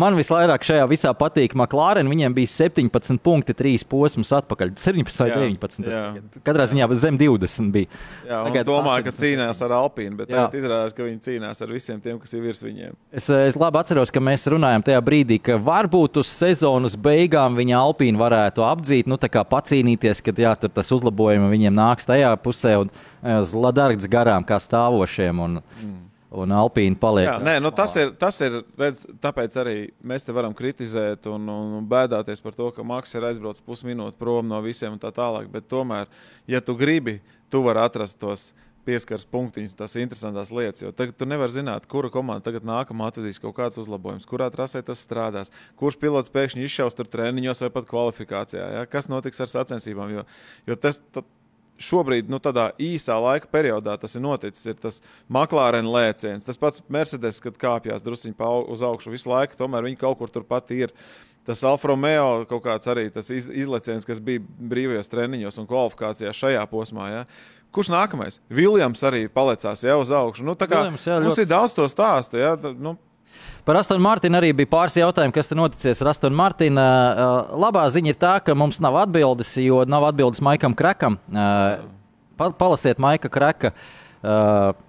Man visvairāk šajā visā patīk McLaren. Viņiem bija 17 punkti, 3 posmus atpakaļ. 17 vai 19. Jā. Katrā ziņā zem 20 bija. Jā, Tagad domāju, ka cīnās ar Alpīnu, bet tagad izrādās, ka viņi cīnās ar visiem tiem, kas ir virs viņiem. Es, es labi atceros, ka mēs runājam tajā brīdī, ka varbūt uz sezonas beigām viņa Alpīnu varētu apdzīt, nu tā kā pacīnīties, kad jā, tas uzlabojumi viņiem nāks tajā pusē un uz Ladargas garām kā stāvošiem. Un, mm un Alpīna paliek. Jā, nē, nu, tas ir, tas ir redz, tāpēc arī mēs te varam kritizēt un, un bēdāties par to, ka Maks ir aizbraucis pusminūti prom no visiem un tā tālāk. Bet tomēr, ja tu gribi, tu vari atrast tos pieskaras punktiņus, tas ir interesants lietas. Jo tagad tu nevari zināt, kura komanda tagad nākamā atradīs kaut kādus uzlabojumus, kurā trasē tas strādās, kurš pilots pēkšņi izšaus tur treniņos vai pat kvalifikācijā. Ja? Kas notiks ar sacensībām? Jo, jo tas, šobrīd, nu, tādā īsā laika periodā tas ir noticis. Ir tas McLaren lēciens, tas pats Mercedes, kad kāpjas druskuļi uz augšu visu laiku, tomēr viņi kaut kur turpat ir. Tas Alfa Romeo kaut kāds arī tas iz, izleciens, kas bija brīvajos treniņos un kvalifikācijā šajā posmā. Ja? Kurš nākamais? Viljams arī palicās jau uz augšu. Nu, kā, Williams, jā, mums ļoti... ir daudz to stāstu. Ja? Nu, Par Astonu Martinu arī bija pāris jautājumu, kas tur noticis ar Astonu Martinu. Labā ziņa ir tā, ka mums nav atbildes, jo nav atbildes Maikam Krakam. Palasiet Maika Kraka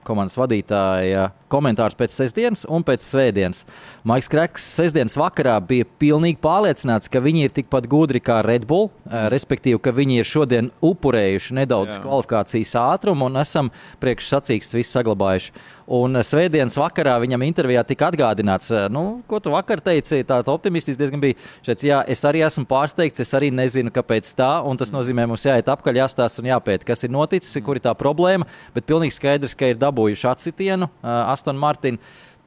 komandas vadītāja komentārus pēc sestdienas un pēc svētdienas. Maiks Kreks sestdienas vakarā bija pilnīgi pārliecināts, ka viņi ir tikpat gudri kā Red Bull, respektīvi, ka viņi ir šodien upurējuši nedaudz Jā. kvalifikācijas ātrumu un esam priekšsacīgs visu saglabājuši. Un svētdienas vakarā viņam intervijā tika atgādināts, nu, ko tu vakar teici. Tāds optimistisks diezgan bija. Šeit, jā, es arī esmu pārsteigts, es arī nezinu, kāpēc tā. Tas nozīmē, mums jāiet apkaļ, jāstāsta un jāpēta, kas ir noticis, kur ir tā problēma. Bet pilnīgi skaidrs, ka ir dabūjuši atsitienu. Aston Martin.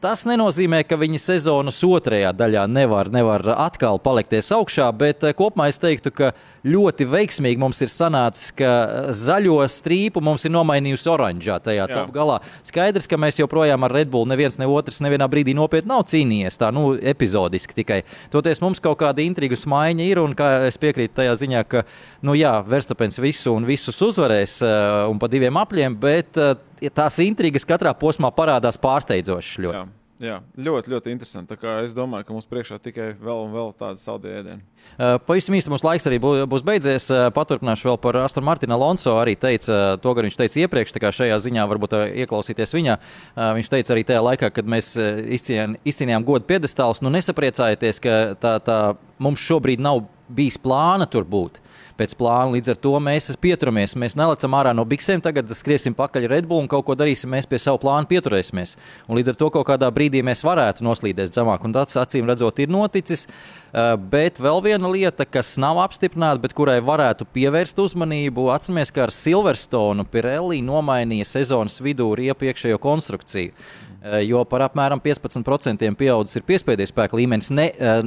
Tas nenozīmē, ka viņi sezonas otrajā daļā nevar, nevar atkal palikties augšā, bet eh, kopumā es teiktu, ka ļoti veiksmīgi mums ir sanācis, ka zaļo strīpu mums ir nomainījusi oranžā tajā top galā. Skaidrs, ka mēs joprojām ar Red Bull neviens ne otrs nevienā brīdī nopietni nav cīnījies, tā nu epizodiski tikai. Toties mums kaut kāda intrigas maiņa ir, un es piekrītu tajā ziņā, ka, nu jā, Verstapens visu un visus uzvarēs uh, un pa diviem apļiem, bet tās intrigas katrā posmā parādās pārsteidzošas. Ļoti. Jā. Jā, ļoti, ļoti interesanti. Es domāju, ka mums priekšā tikai vēl un vēl tāda saldīga ēdiena. Uh, pavisam īsti mums laiks arī būs beidzies. Uh, paturpināšu vēl par Astonu Martinu Alonso. Arī teica uh, to, ka viņš teica iepriekš, tā kā šajā ziņā varbūt ieklausīties viņā. Viņš teica arī tajā laikā, kad mēs izcīnījām godu piedestālus. Nu, nesapriecājieties, ka tā, tā mums šobrīd nav bijis plāna tur būt. Pēc plāna. Līdz ar to mēs pieturamies. Mēs nelecam ārā no biksēm, tagad skriesim pakaļ Red Bull un kaut ko darīsim. Mēs pie savu plānu pieturēsimies. Un līdz ar to kaut kādā brīdī mēs varētu noslīdēt zemāk. Un tas, acīm redzot, ir noticis. Uh, bet vēl viena lieta, kas nav apstiprināta, bet kurai varētu pievērst uzmanību, atcerieties, ka ar Silverstone Pirelli nomainīja sezonas vidū riepu iekšējo konstrukciju. Eh, jo par apmēram 15% pieaudzis ir piespiedu spēka līmenis, ne, eh,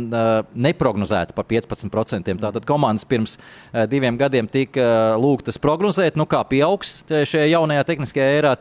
neprognozēta par 15%. Tātad komandas pirms eh, diviem gadiem tika lūgtas prognozēt, nu kā pieaugs šajā jaunajā tehniskajā ērā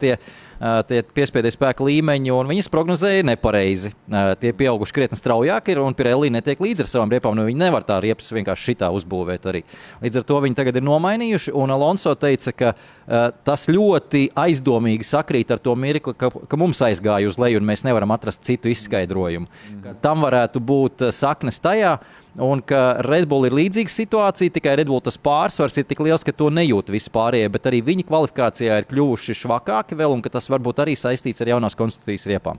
tie piespiedu spēka līmeņi, un viņas prognozēja nepareizi. Tie pieauguši krietni straujāk, ir, un Pirelli netiek līdzi ar savām riepām. Nu, viņi nevar tā riepas vienkārši šitā uzbūvēt arī. Līdz ar to viņi tagad ir nomainījuši, un Alonso teica, ka uh, tas ļoti aizdomīgi sakrīt ar to mirkli, ka, ka mums aizgāja uz leju, un mēs nevaram atrast citu izskaidrojumu. Mm. Tam varētu būt saknes tajā. Un ka Red Bull ir līdzīga situācija, tikai Red Bull tas pārsvars ir tik liels, ka to nejūt vispārējie, bet arī viņi kvalifikācijā ir kļuvuši švakāki vēl, un tas varbūt arī saistīts ar jaunās konstitūcijas riepām.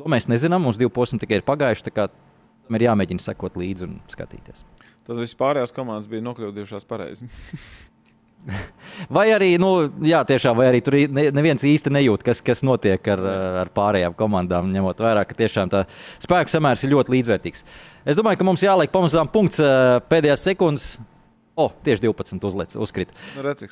To mēs nezinām, mums divi posmi tikai ir pagājuši, tam ir jāmēģina sekot līdzi un skatīties. Tad vispārējās komandas bija nokļuvušās pareizi. Vai arī, nu, jā, tiešām, vai arī tur neviens īsti nejūt, kas, kas notiek ar, ar pārējām komandām, ņemot vērā, ka tiešām tā spēku samērs ir ļoti līdzvērtīgs. Es domāju, ka mums jāliek pamazām punkts pēdējās sekundes. O, oh, tieši 12 uzliec, uzkrīt. Nu, redz,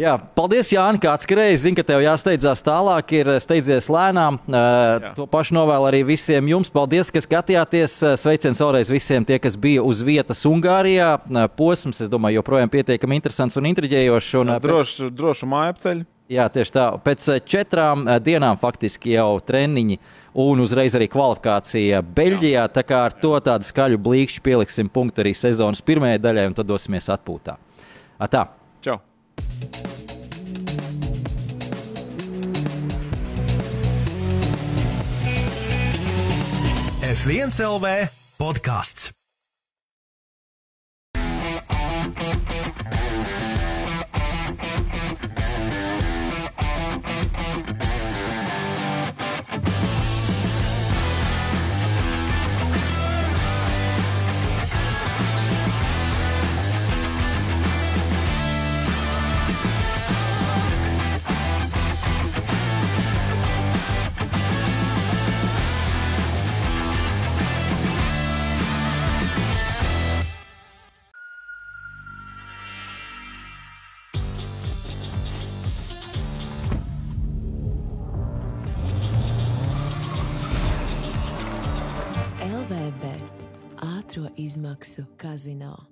Jā, paldies, Jānis, kā atskrējies. Zinu, ka tev jāsteidzās tālāk, ir steidzies lēnām. Jā. To pašu novēlu arī visiem jums. Paldies, ka skatījāties. Sveiciens vēlreiz visiem, tie, kas bija uz vietas Ungārijā. Posms, es domāju, joprojām pietiekami interesants un intriģējošs. Un, drošu, drošu māju apceļu. Jā, tieši tā. Pēc eh, četrām eh, dienām faktiski jau treniņi un uzreiz arī kvalifikācija Beļģijā. Tā kā ar to tādu skaļu blīkšķi pieliksim punktu arī sezonas pirmajai daļai, un tad dosimies atpūtā. Atā. Čau! F1 LV podkāsts. Izmaksu kazino.